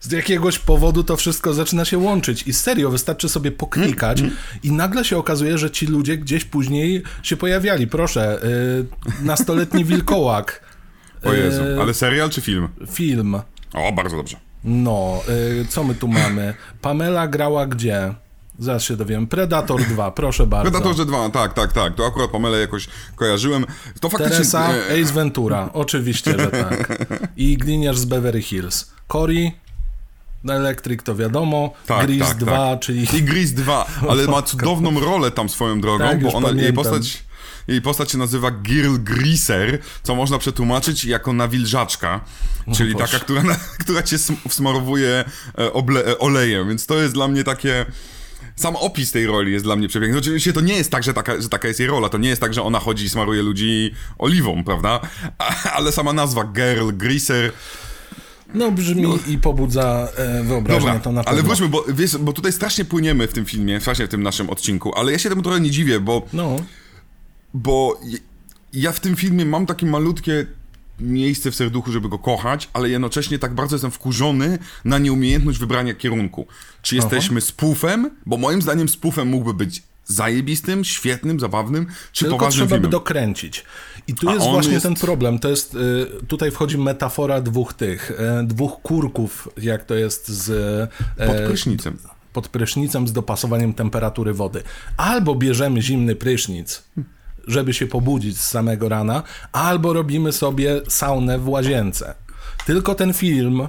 Z jakiegoś powodu to wszystko zaczyna się łączyć i serio, wystarczy sobie poklikać Mhm. i nagle się okazuje, że ci ludzie gdzieś później się pojawiali. Proszę, y, nastoletni wilkołak, [LAUGHS] O Jezu. e, Ale serial czy film? film. O, bardzo dobrze. No, y, co my tu mamy? Pamela grała gdzie? Zaraz się dowiem. Predator 2, proszę bardzo. Predatorze 2, tak, tak, tak. To akurat Pamelę jakoś kojarzyłem. To faktycznie... Teresa, e, Ace Ventura, oczywiście, że tak. I gliniarz z Beverly Hills. Cory, Electric to wiadomo, Tak, Grease tak, 2, tak. czyli I Gris 2, ale ma [LAUGHS] cudowną rolę tam swoją drogą, Tak, bo ona, jej postać... Jej postać się nazywa Girl Greaser, co można przetłumaczyć jako nawilżaczka, czyli Boże. taka, która, [LAUGHS] która cię sm- wsmarowuje e, oble, e, olejem, więc to jest dla mnie takie... Sam opis tej roli jest dla mnie przepiękny. Oczywiście to nie jest tak, że taka, że taka jest jej rola. To nie jest tak, że ona chodzi i smaruje ludzi oliwą, prawda? [LAUGHS] Ale sama nazwa Girl Greaser no brzmi i pobudza e, wyobraźnię Dobra, to na pewno. ale wróćmy, bo, wiesz, bo tutaj strasznie płyniemy w tym filmie, strasznie w tym naszym odcinku, ale ja się temu trochę nie dziwię, bo, No, bo ja w tym filmie mam takie malutkie miejsce w serduchu, żeby go kochać, ale jednocześnie tak bardzo jestem wkurzony na nieumiejętność wybrania kierunku. Czy jesteśmy spoofem? Bo moim zdaniem spoofem mógłby być zajebistym, świetnym, zabawnym, czy tylko poważnym trzeba by filmem. dokręcić. I tu A jest właśnie jest- ten problem. To jest, y, tutaj wchodzi metafora dwóch tych, e, dwóch kurków, jak to jest z... e, Pod prysznicem. pod prysznicem z dopasowaniem temperatury wody. Albo bierzemy zimny prysznic, żeby się pobudzić z samego rana, albo robimy sobie saunę w łazience. Tylko ten film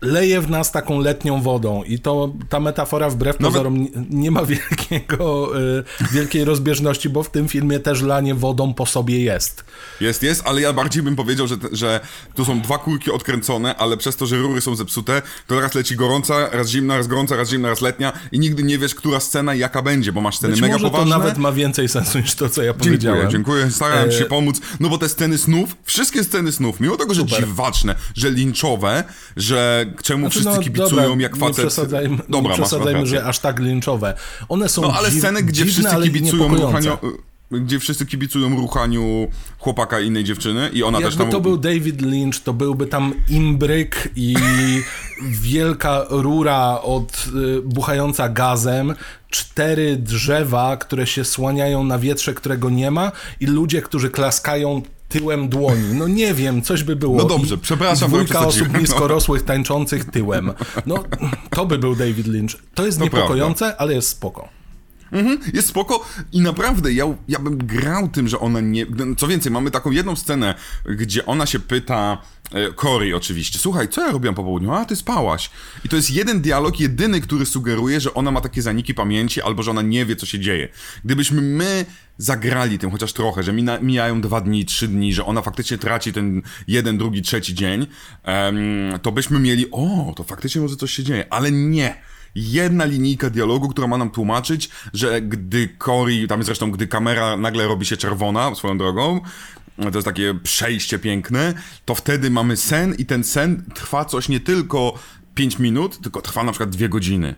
leje w nas taką letnią wodą i to ta metafora wbrew pozorom nie, nie ma wielkiego, y, wielkiej rozbieżności, bo w tym filmie też lanie wodą po sobie jest. Jest, jest, ale ja bardziej bym powiedział, że, że tu są dwa kulki odkręcone, ale przez to, że rury są zepsute, to raz leci gorąca, raz zimna, raz gorąca, raz zimna, raz letnia i nigdy nie wiesz, która scena i jaka będzie, bo masz sceny Być mega może poważne. to nawet ma więcej sensu niż to, co ja powiedziałem. Dziękuję, dziękuję, starałem E, się pomóc, no bo te sceny snów, wszystkie sceny snów, mimo tego, że Super. dziwaczne, że linczowe, że czemu Znaczy, wszyscy no, kibicują dobra, jak facet... Nie przesadzajmy, Dobra, nie przesadzajmy że aż tak linczowe. One są No ale dziw, sceny, gdzie dziwne, wszyscy kibicują ruchaniu, gdzie wszyscy kibicują ruchaniu chłopaka i innej dziewczyny i ona też Jakby tam... to był David Lynch, to byłby tam imbryk i [LAUGHS] wielka rura od y, buchająca gazem, cztery drzewa, które się słaniają na wietrze, którego nie ma i ludzie, którzy klaskają tyłem dłoni. No nie wiem, coś by było. No dobrze, I, przepraszam, i dwójka osób [LAUGHS] no. niskorosłych tańczących tyłem. No to by był David Lynch. To jest niepokojące, ale jest spoko. Jest spoko i naprawdę ja, ja bym grał tym, że ona nie... Co więcej, mamy taką jedną scenę, gdzie ona się pyta, e, Cory oczywiście, słuchaj, co ja robiłam po południu? A, ty spałaś. I to jest jeden dialog, jedyny, który sugeruje, że ona ma takie zaniki pamięci, albo że ona nie wie, co się dzieje. Gdybyśmy my zagrali tym chociaż trochę, że mina, mijają dwa dni, trzy dni, że ona faktycznie traci ten jeden, drugi, trzeci dzień, em, to byśmy mieli, o, to faktycznie może coś się dzieje, ale nie jedna linijka dialogu, która ma nam tłumaczyć, że gdy Cory, tam jest zresztą, gdy kamera nagle robi się czerwona, swoją drogą, to jest takie przejście piękne, to wtedy mamy sen i ten sen trwa coś nie tylko 5 minut, tylko trwa na przykład 2 godziny.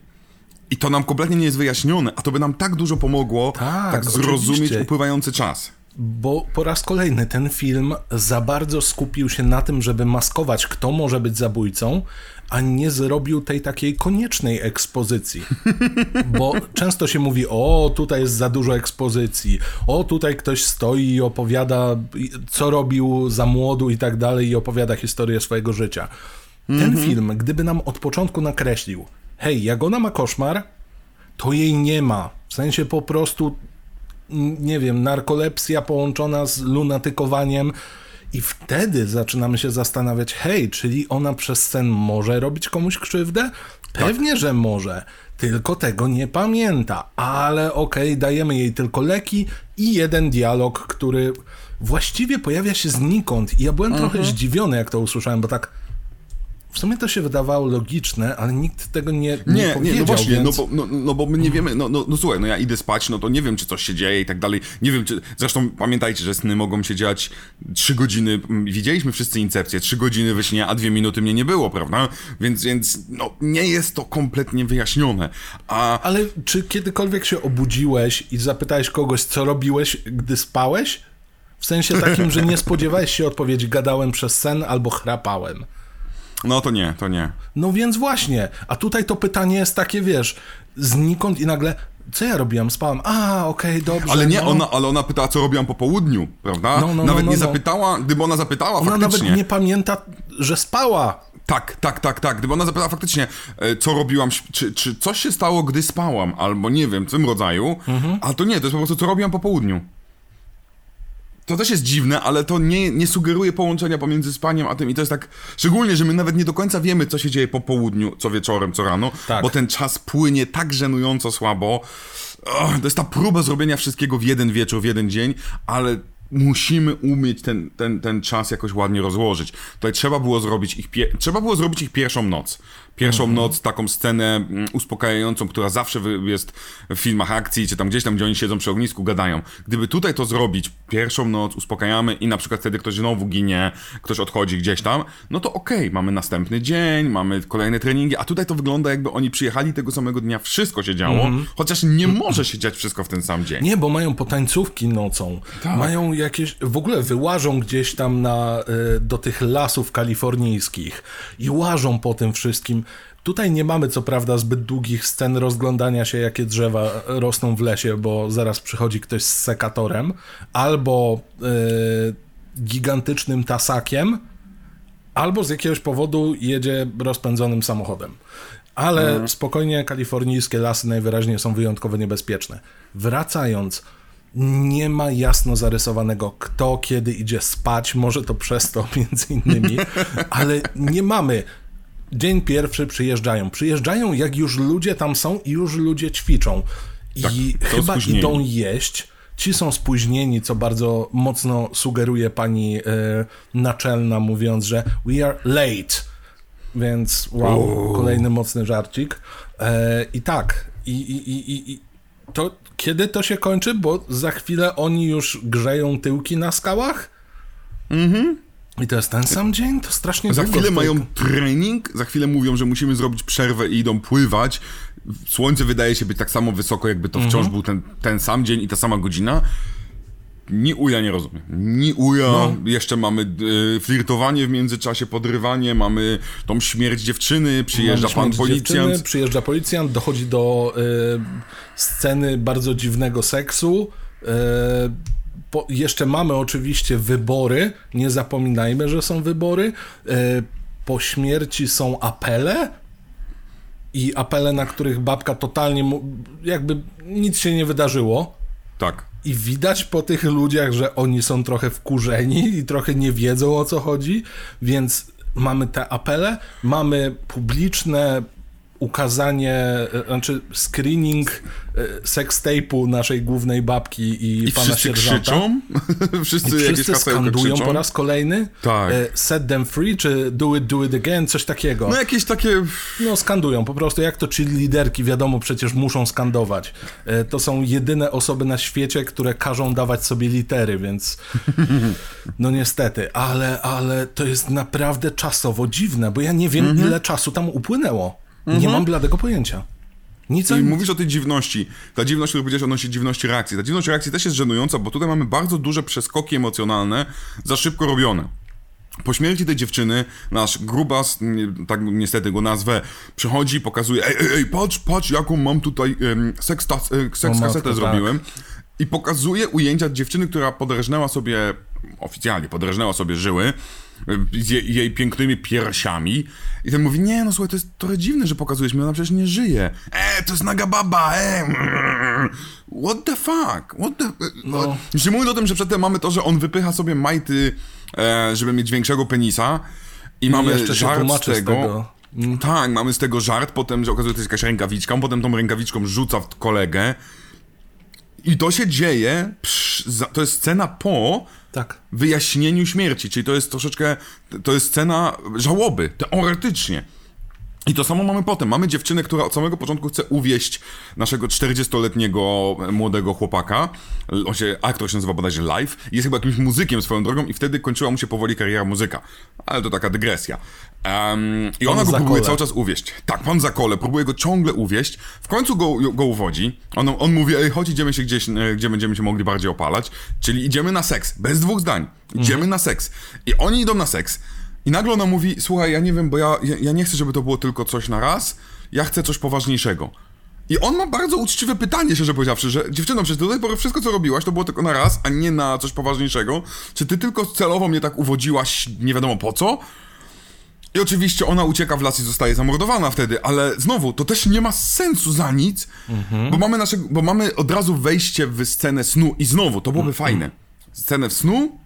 I to nam kompletnie nie jest wyjaśnione, a to by nam tak dużo pomogło, Tak, tak, zrozumieć oczywiście. upływający czas. Bo po raz kolejny ten film za bardzo skupił się na tym, żeby maskować, kto może być zabójcą, a nie zrobił tej takiej koniecznej ekspozycji. [LAUGHS] Bo często się mówi, o, tutaj jest za dużo ekspozycji, o, tutaj ktoś stoi i opowiada, co robił za młodu i tak dalej, i opowiada historię swojego życia. Ten film, gdyby nam od początku nakreślił, hej, jak ona ma koszmar, to jej nie ma. W sensie po prostu nie wiem, narkolepsja połączona z lunatykowaniem. I wtedy zaczynamy się zastanawiać, hej, czyli ona przez sen może robić komuś krzywdę? Pewnie, że może, tylko tego nie pamięta. Ale okej, dajemy jej tylko leki i jeden dialog, który właściwie pojawia się znikąd. I ja byłem trochę zdziwiony, jak to usłyszałem, bo tak w sumie to się wydawało logiczne, ale nikt tego nie, nie, Nie, powiedział, nie, no właśnie, więc... no, bo, no, no bo my nie wiemy, no, no, no słuchaj, no ja idę spać, no to nie wiem, czy coś się dzieje i tak dalej, nie wiem, czy, zresztą pamiętajcie, że sny mogą się dziać trzy godziny, m, widzieliśmy wszyscy Incepcję, trzy godziny we śnie, a dwie minuty mnie nie było, prawda, więc, więc, no, nie jest to kompletnie wyjaśnione, a Ale czy kiedykolwiek się obudziłeś i zapytałeś kogoś, co robiłeś, gdy spałeś? W sensie takim, że nie spodziewałeś się odpowiedzi, gadałem przez sen albo chrapałem. No to nie, to nie. No więc właśnie, a tutaj to pytanie jest takie, wiesz, znikąd i nagle, co ja robiłam? Spałam. A, okej, dobrze. Ale nie, no. ona, ale ona pytała, co robiłam po południu, prawda? No, no, no, nawet no, nie no. zapytała, gdyby ona zapytała Ona faktycznie. nawet nie pamięta, że spała. Tak, tak, tak, tak. Gdyby ona zapytała faktycznie, e, co robiłam, czy, czy coś się stało, gdy spałam, albo nie wiem, w tym rodzaju, Mhm. a to nie, to jest po prostu, co robiłam po południu. To też jest dziwne, ale to nie, nie sugeruje połączenia pomiędzy spaniem a tym i to jest tak, szczególnie, że my nawet nie do końca wiemy, co się dzieje po południu, co wieczorem, co rano, Tak. bo ten czas płynie tak żenująco słabo. To jest ta próba zrobienia wszystkiego w jeden wieczór, w jeden dzień, ale musimy umieć ten, ten, ten czas jakoś ładnie rozłożyć. Tutaj trzeba było zrobić ich, trzeba było zrobić ich pierwszą noc. Pierwszą noc, taką scenę mm, uspokajającą, która zawsze jest w filmach akcji, czy tam gdzieś tam, gdzie oni siedzą przy ognisku, gadają. Gdyby tutaj to zrobić, pierwszą noc, uspokajamy i na przykład wtedy ktoś znowu ginie, ktoś odchodzi gdzieś tam, no to okej, mamy następny dzień, mamy kolejne treningi, a tutaj to wygląda jakby oni przyjechali tego samego dnia, wszystko się działo, chociaż nie może się dziać wszystko w ten sam dzień. Nie, bo mają potańcówki nocą. Tak. Mają jakieś. W ogóle wyłażą gdzieś tam na, y, do tych lasów kalifornijskich i łażą po tym wszystkim. Tutaj nie mamy co prawda zbyt długich scen rozglądania się, jakie drzewa rosną w lesie, bo zaraz przychodzi ktoś z sekatorem albo y, gigantycznym tasakiem, albo z jakiegoś powodu jedzie rozpędzonym samochodem. Ale spokojnie, kalifornijskie lasy najwyraźniej są wyjątkowo niebezpieczne. Wracając, nie ma jasno zarysowanego, kto kiedy idzie spać, może to przez to [LAUGHS] między innymi, ale nie mamy. Dzień pierwszy przyjeżdżają. Przyjeżdżają, jak już ludzie tam są i już ludzie ćwiczą. I Tak, chyba spóźnieni. idą jeść. Ci są spóźnieni, co bardzo mocno sugeruje pani e, naczelna, mówiąc, że we are late. Więc wow, kolejny mocny żarcik. E, I tak, i, i, i, i to kiedy to się kończy? Bo za chwilę oni już grzeją tyłki na skałach? Mhm. I to jest ten sam dzień? To strasznie Za chwilę mają trening, za chwilę mówią, że musimy zrobić przerwę i idą pływać. Słońce wydaje się być tak samo wysoko, jakby to wciąż Mhm. był ten, ten sam dzień i ta sama godzina. Ni uja nie rozumiem. Ni uja. No. Jeszcze mamy y, flirtowanie w międzyczasie, podrywanie, mamy tą śmierć dziewczyny, przyjeżdża Mamy pan policjant. Przyjeżdża policjant, dochodzi do y, sceny bardzo dziwnego seksu. Y, po, jeszcze mamy oczywiście wybory. Nie zapominajmy, że są wybory. Y, po śmierci są apele. I apele, na których babka totalnie, jakby nic się nie wydarzyło. Tak. I widać po tych ludziach, że oni są trochę wkurzeni i trochę nie wiedzą o co chodzi, więc mamy te apele, mamy publiczne ukazanie, e, znaczy screening e, sextape'u naszej głównej babki i, I pana wszyscy sierżanta. krzyczą. [LAUGHS] wszyscy, I wszyscy skandują krzyczą. po raz kolejny Tak. e, set them free, czy do it, do it again, coś takiego. No jakieś takie... No, skandują po prostu, jak to liderki, wiadomo, przecież muszą skandować. To są jedyne osoby na świecie, które każą dawać sobie litery, więc [LAUGHS] no niestety, ale, ale to jest naprawdę czasowo dziwne, bo ja nie wiem, Mhm. ile czasu tam upłynęło. Nie mam bladego pojęcia. Nic I nic. mówisz o tej dziwności. Ta dziwność, którą powiedziałeś odnośnie dziwności reakcji. Ta dziwność reakcji też jest żenująca, bo tutaj mamy bardzo duże przeskoki emocjonalne, za szybko robione. Po śmierci tej dziewczyny, nasz grubas, tak niestety go nazwę, przychodzi i pokazuje, ej, ej, ej, patrz, patrz, jaką mam tutaj um, seks, e, seks kasetę tak. zrobiłem. I pokazuje ujęcia dziewczyny, która podrażnęła sobie, oficjalnie podrażnęła sobie żyły, z jej, pięknymi piersiami. I ten mówi, nie no słuchaj, to jest trochę dziwne, że pokazujesz mi, ona przecież nie żyje. E, to jest naga baba, e. mm, What the fuck? What the... No. Już nie mówiąc o tym, że przedtem mamy to, że on wypycha sobie majty, e, żeby mieć większego penisa. I mamy jeszcze żart z tłumaczy z tego. tego. Tak, mamy z tego żart, potem, że okazuje się, to jest jakaś rękawiczka, on potem tą rękawiczką rzuca w kolegę. I to się dzieje, to jest scena po Tak. wyjaśnieniu śmierci, czyli to jest troszeczkę, to jest scena żałoby, teoretycznie. I to samo mamy potem. Mamy dziewczynę, która od samego początku chce uwieść naszego 40-letniego młodego chłopaka. On się, aktor się nazywa bodajże Live. Jest chyba jakimś muzykiem swoją drogą i wtedy kończyła mu się powoli kariera muzyka. Ale to taka dygresja. Em, I ona go Zakole. próbuje cały czas uwieść. Tak, pan Zakole próbuje go ciągle uwieść. W końcu go, go uwodzi. On, on mówi, ej, chodź, idziemy się gdzieś, e, gdzie będziemy się mogli bardziej opalać. Czyli idziemy na seks. Bez dwóch zdań. Idziemy na seks. I oni idą na seks. I nagle ona mówi, słuchaj, ja nie wiem, bo ja, ja, ja nie chcę, żeby to było tylko coś na raz. Ja chcę coś poważniejszego. I on ma bardzo uczciwe pytanie, szczerze powiedziawszy, że dziewczyno, przecież do tej pory wszystko, co robiłaś, to było tylko na raz, a nie na coś poważniejszego. Czy ty tylko celowo mnie tak uwodziłaś, nie wiadomo po co? I oczywiście ona ucieka w las i zostaje zamordowana wtedy, ale znowu, to też nie ma sensu za nic, bo, mamy nasze, bo mamy od razu wejście w scenę snu i znowu, to byłoby fajne. Scenę w snu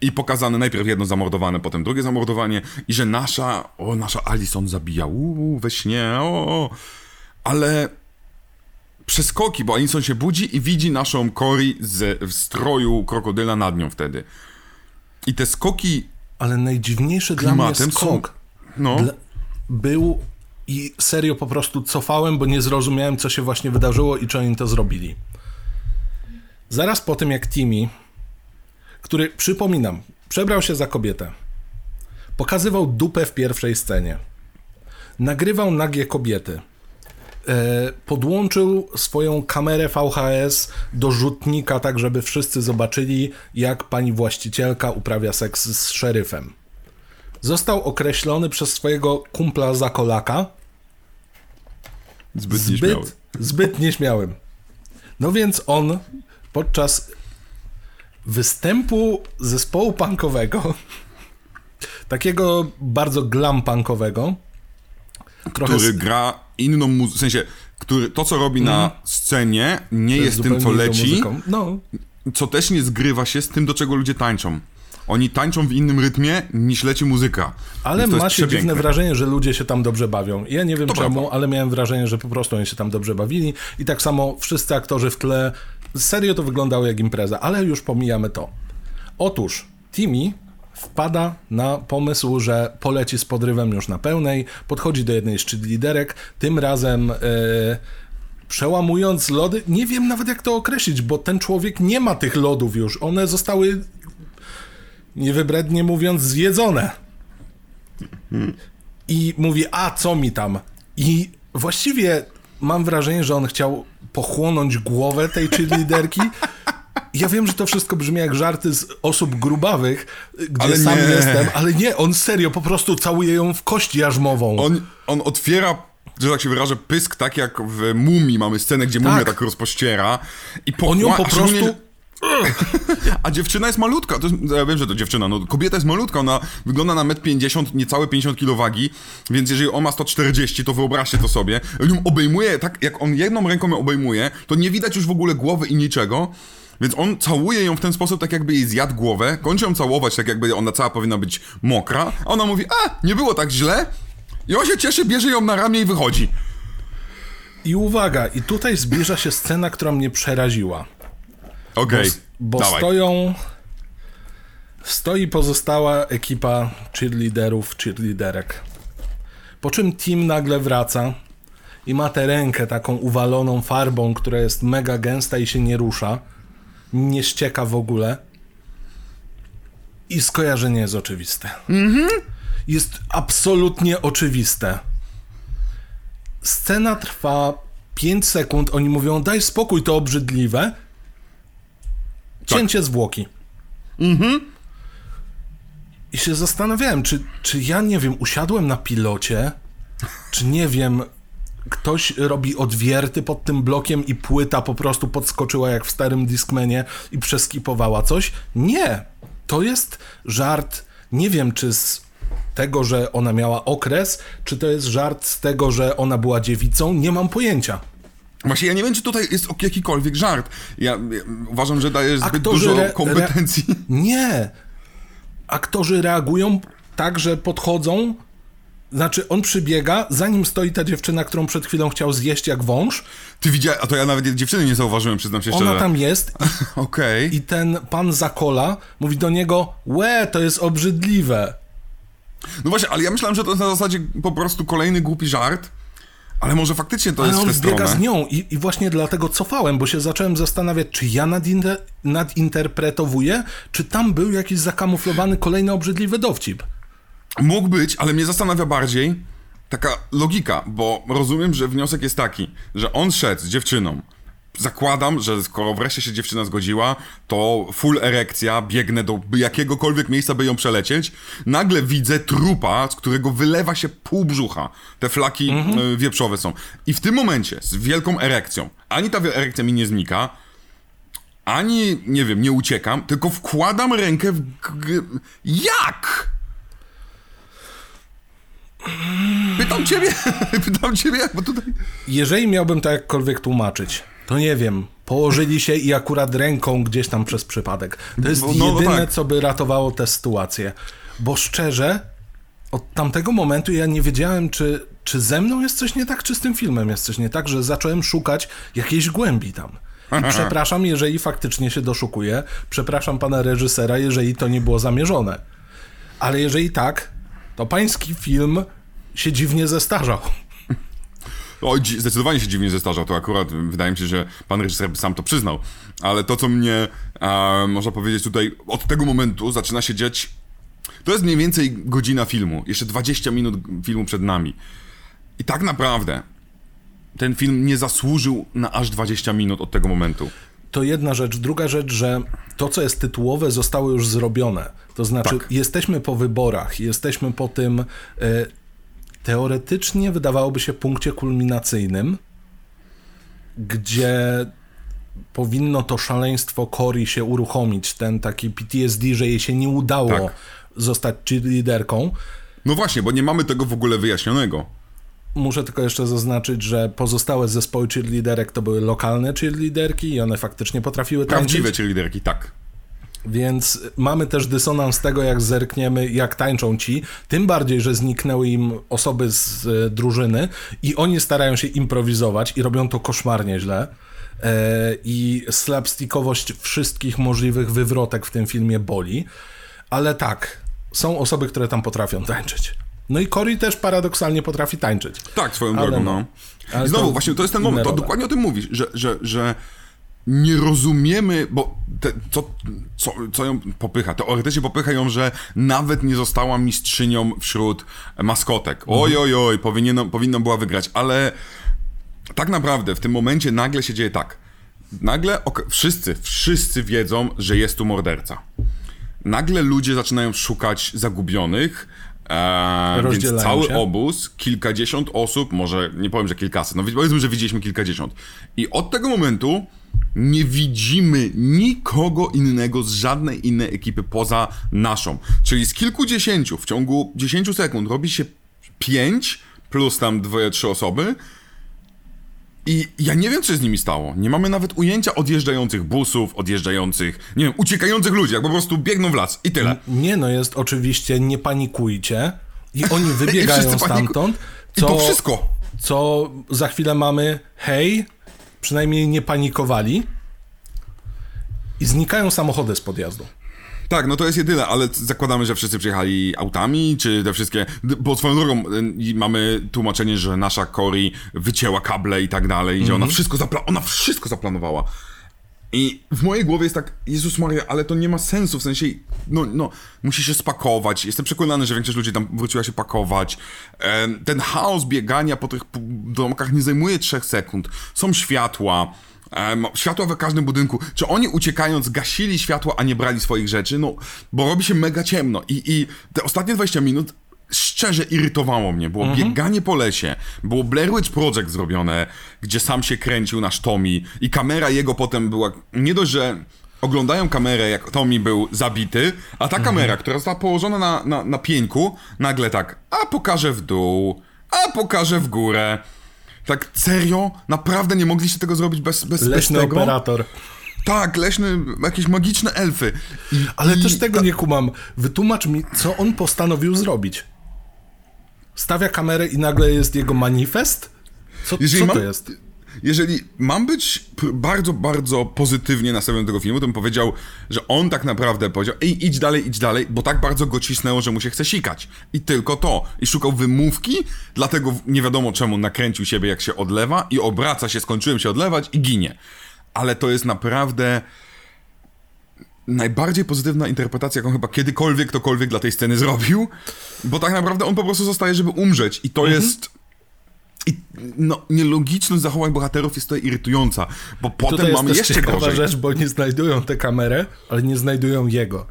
i pokazane najpierw jedno zamordowane, potem drugie zamordowanie i że nasza, o, nasza Alison zabija, uuu, we śnie, o, o. ale przeskoki, bo Alison się budzi i widzi naszą Cory z, w stroju krokodyla nad nią wtedy. I te skoki Ale najdziwniejszy dla mnie klimatem są, skok no, dla, był i serio po prostu cofałem, bo nie zrozumiałem, co się właśnie wydarzyło i czy oni to zrobili. Zaraz po tym, jak Timmy, który, przypominam, przebrał się za kobietę, pokazywał dupę w pierwszej scenie, nagrywał nagie kobiety, podłączył swoją kamerę VHS do rzutnika, tak żeby wszyscy zobaczyli, jak pani właścicielka uprawia seks z szeryfem. Został określony przez swojego kumpla Zakolaka zbyt, nieśmiały. zbyt, zbyt nieśmiałym. No więc on podczas występu zespołu punkowego, takiego bardzo glam punkowego, trochę który gra inną muzykę, w sensie, który, to co robi na scenie nie jest tym, co leci. No, co też nie zgrywa się z tym, do czego ludzie tańczą. Oni tańczą w innym rytmie niż leci muzyka. ale Więc to ma jest się przepiękne. dziwne wrażenie, że ludzie się tam dobrze bawią. Ja nie wiem To czemu, prawda. ale miałem wrażenie, że po prostu oni się tam dobrze bawili i tak samo wszyscy aktorzy w tle. Serio to wyglądało jak impreza, ale już pomijamy to. Otóż Timmy wpada na pomysł, że poleci z podrywem już na pełnej, podchodzi do jednej z liderek, tym razem e, przełamując lody. Nie wiem nawet jak to określić, bo ten człowiek nie ma tych lodów już. One zostały niewybrednie mówiąc, zjedzone. I mówi, a co mi tam? I właściwie mam wrażenie, że on chciał pochłonąć głowę tej cheerleaderki. [LAUGHS] Ja wiem, że to wszystko brzmi jak żarty z osób grubawych, gdzie Ale sam nie. jestem, ale nie, on serio po prostu całuje ją w kość jarzmową. On, on otwiera, że tak się wyrażę, pysk, tak jak w Mumii mamy scenę, gdzie mumia Tak. tak rozpościera. I po, On ją po prostu... A dziewczyna jest malutka, to jest, ja wiem, że to dziewczyna, no kobieta jest malutka, ona wygląda na 1,50 m, niecałe 50 kg wagi, więc jeżeli on ma 140, to wyobraźcie to sobie. On ją obejmuje, tak jak on jedną ręką ją obejmuje, to nie widać już w ogóle głowy i niczego, więc on całuje ją w ten sposób, tak jakby jej zjadł głowę, kończy ją całować, tak jakby ona cała powinna być mokra, a ona mówi, a, nie było tak źle, i on się cieszy, bierze ją na ramię i wychodzi. I uwaga, i tutaj zbliża się scena, która mnie przeraziła. Okej, Bo dawaj. stoją. Stoi pozostała ekipa cheerleaderów, cheerleaderek. Po czym team nagle wraca i ma tę rękę taką uwaloną farbą, która jest mega gęsta i się nie rusza. Nie ścieka w ogóle. I skojarzenie jest oczywiste. Jest absolutnie oczywiste. Scena trwa 5 sekund, oni mówią, daj spokój, to obrzydliwe. Cięcie zwłoki. I się zastanawiałem, czy, czy ja, nie wiem, usiadłem na pilocie, czy nie wiem, ktoś robi odwierty pod tym blokiem i płyta po prostu podskoczyła jak w starym Discmanie i przeskipowała coś. Nie. To jest żart, nie wiem, czy z tego, że ona miała okres, czy to jest żart z tego, że ona była dziewicą, nie mam pojęcia. Właśnie ja nie wiem, czy tutaj jest jakikolwiek żart. Ja, ja uważam, że daje zbyt Aktorzy dużo re- kompetencji. Nie. Aktorzy reagują tak, że podchodzą. Znaczy, on przybiega, zanim stoi ta dziewczyna, którą przed chwilą chciał zjeść jak wąż. Ty widziałeś, a to ja nawet dziewczyny nie zauważyłem, przyznam się szczerze. Ona tam jest [LAUGHS] Okej. i ten pan Zakola mówi do niego: Łe, to jest obrzydliwe. No właśnie, ale ja myślałem, że to jest na zasadzie po prostu kolejny głupi żart, ale może faktycznie to Ale jest w on zbiega z nią i, i właśnie dlatego cofałem, bo się zacząłem zastanawiać, czy ja nadinter- nadinterpretowuję, czy tam był jakiś zakamuflowany kolejny obrzydliwy dowcip. Mógł być, ale mnie zastanawia bardziej taka logika, bo rozumiem, że wniosek jest taki, że on szedł z dziewczyną. Zakładam, że skoro wreszcie się dziewczyna zgodziła, to full erekcja, biegnę do jakiegokolwiek miejsca, by ją przelecieć. Nagle widzę trupa, z którego wylewa się pół brzucha. Te flaki y, wieprzowe są. I w tym momencie, z wielką erekcją, ani ta erekcja mi nie znika, ani, nie wiem, nie uciekam, tylko wkładam rękę w... Jak? Pytam ciebie, [LAUGHS] pytam ciebie, bo tutaj... Jeżeli miałbym to jakkolwiek tłumaczyć, to nie wiem, położyli się i akurat ręką gdzieś tam przez przypadek. To jest No, no, no jedyne, tak. co by ratowało tę sytuację. Bo szczerze, od tamtego momentu ja nie wiedziałem, czy, czy ze mną jest coś nie tak, czy z tym filmem jest coś nie tak, że zacząłem szukać jakiejś głębi tam. I przepraszam, jeżeli faktycznie się doszukuję. Przepraszam pana reżysera, jeżeli to nie było zamierzone. Ale jeżeli tak, to pański film się dziwnie zestarzał. Oj, dzi- zdecydowanie się dziwnie zestarzał, to akurat wydaje mi się, że pan reżyser sam to przyznał. Ale to, co mnie, e, można powiedzieć tutaj, od tego momentu zaczyna się dziać... To jest mniej więcej godzina filmu, jeszcze 20 minut filmu przed nami. I tak naprawdę ten film nie zasłużył na aż 20 minut od tego momentu. To jedna rzecz. Druga rzecz, że to, co jest tytułowe, zostało już zrobione. To znaczy, Tak. jesteśmy po wyborach, jesteśmy po tym e, teoretycznie, wydawałoby się, punkcie kulminacyjnym, gdzie powinno to szaleństwo Cory się uruchomić, ten taki PTSD, że jej się nie udało Tak. zostać cheerleaderką. No właśnie, bo nie mamy tego w ogóle wyjaśnionego. Muszę tylko jeszcze zaznaczyć, że pozostałe zespoły cheerleaderek to były lokalne cheerleaderki i one faktycznie potrafiły tańczyć. Prawdziwe cheerleaderki, tak. Więc mamy też dysonans tego, jak zerkniemy, jak tańczą ci. Tym bardziej, że zniknęły im osoby z e, drużyny i oni starają się improwizować i robią to koszmarnie źle. E, I slapstickowość wszystkich możliwych wywrotek w tym filmie boli. Ale tak, są osoby, które tam potrafią tańczyć. No i Cory też paradoksalnie potrafi tańczyć. Tak, swoją Ale drogą, no. no. Znowu, to właśnie to jest ten moment, to dokładnie o tym mówisz, że, że, że nie rozumiemy, bo te, co, co, co ją popycha? Teoretycznie popycha ją, że nawet nie została mistrzynią wśród maskotek. Oj, oj, oj, powinno, powinno była wygrać, ale tak naprawdę w tym momencie nagle się dzieje tak. Nagle ok, wszyscy, wszyscy wiedzą, że jest tu morderca. Nagle ludzie zaczynają szukać zagubionych, e, więc cały się. obóz, kilkadziesiąt osób, może nie powiem, że kilkaset, no powiedzmy, że widzieliśmy kilkadziesiąt. I od tego momentu nie widzimy nikogo innego z żadnej innej ekipy poza naszą. Czyli z kilkudziesięciu w ciągu 10 sekund robi się pięć plus tam dwoje, trzy osoby. I ja nie wiem, co się z nimi stało. Nie mamy nawet ujęcia odjeżdżających busów, odjeżdżających, nie wiem, uciekających ludzi, jak po prostu biegną w las i tyle. Nie no, jest oczywiście nie panikujcie i oni [LAUGHS] wybiegają paniku- stamtąd, I to wszystko. co za chwilę mamy hej, przynajmniej nie panikowali i znikają samochody z podjazdu. Tak, no to jest jedyne, ale zakładamy, że wszyscy przyjechali autami, czy te wszystkie. Bo swoją drogą y, mamy tłumaczenie, że nasza Cory wycięła kable i tak dalej, i że ona wszystko, zapla- ona wszystko zaplanowała. I w mojej głowie jest tak, Jezus Maria, ale to nie ma sensu, w sensie, no, no, musi się spakować. Jestem przekonany, że większość ludzi tam wróciła się pakować. Ten chaos biegania po tych domkach nie zajmuje trzech sekund. Są światła, światła we każdym budynku. Czy oni uciekając gasili światła, a nie brali swoich rzeczy? No, bo robi się mega ciemno. I, i te ostatnie 20 minut szczerze irytowało mnie. Było bieganie po lesie, było Blair Witch Project zrobione, gdzie sam się kręcił nasz Tommy i kamera jego potem była, nie dość, że oglądają kamerę, jak Tommy był zabity, a ta kamera, która została położona na, na, na pieńku, nagle tak, a pokażę w dół, a pokażę w górę. Tak serio? Naprawdę nie mogliście tego zrobić bez, bez, bez Leśny tego? operator. Tak, leśny, jakieś magiczne elfy. I, Ale i też tego ta- nie kumam. Wytłumacz mi, co on postanowił zrobić. Stawia kamerę i nagle jest jego manifest? Co, Jeżeli co mam, to jest? Jeżeli mam być bardzo, bardzo pozytywnie nastawiony do tego filmu, to bym powiedział, że on tak naprawdę powiedział, ej, idź dalej, idź dalej, bo tak bardzo go cisnęło, że mu się chce sikać. I tylko to. I szukał wymówki, dlatego nie wiadomo czemu nakręcił siebie, jak się odlewa i obraca się, skończyłem się odlewać i ginie. Ale to jest naprawdę najbardziej pozytywna interpretacja, jaką chyba kiedykolwiek ktokolwiek dla tej sceny zrobił, bo tak naprawdę on po prostu zostaje, żeby umrzeć i to jest... I no, nielogiczność zachowań bohaterów jest to irytująca, bo potem Tutaj jest mamy też jeszcze gorzej. rzecz, bo nie znajdują tę kamerę, ale nie znajdują jego.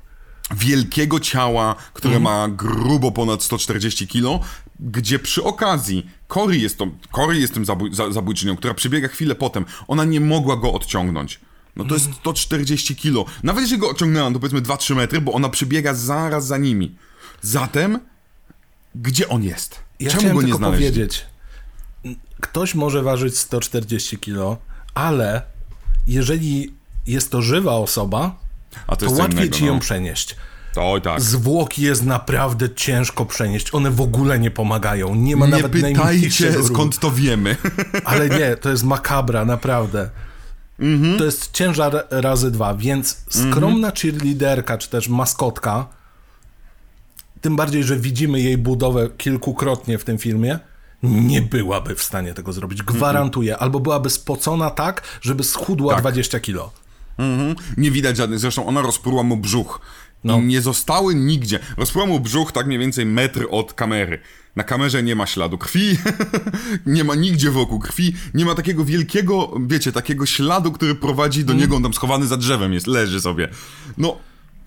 Wielkiego ciała, które Mhm. ma grubo ponad 140 kilo, gdzie przy okazji Cory jest, tą, Cory jest tym zabój, za, zabójczynią, która przybiega chwilę potem. Ona nie mogła go odciągnąć. No to jest Mhm. 140 kilo. Nawet jeśli go odciągnęła, to powiedzmy 2-3 metry, bo ona przybiega zaraz za nimi. Zatem, gdzie on jest? Ja Czemu go nie znaleźli? powiedzieć, ktoś może ważyć 140 kilo, ale jeżeli jest to żywa osoba, A to to łatwiej innego, ci ją no. przenieść. Oj, tak. Zwłoki jest naprawdę ciężko przenieść. One w ogóle nie pomagają. Nie ma Nie nawet najmniejszego pytajcie, ruchu. skąd to wiemy. [LAUGHS] Ale nie, to jest makabra, naprawdę. Mhm. To jest ciężar razy dwa, więc skromna cheerleaderka, czy też maskotka, tym bardziej, że widzimy jej budowę kilkukrotnie w tym filmie, nie byłaby w stanie tego zrobić. Gwarantuję. Albo byłaby spocona tak, żeby schudła Tak. 20 kilo. Mhm. Nie widać żadnych, zresztą ona rozpruła mu brzuch. No. I nie zostały nigdzie. Rozpruła mu brzuch tak mniej więcej metr od kamery. Na kamerze nie ma śladu krwi, [LAUGHS] nie ma nigdzie wokół krwi, nie ma takiego wielkiego, wiecie, takiego śladu, który prowadzi do niego, on tam schowany za drzewem jest, leży sobie. No,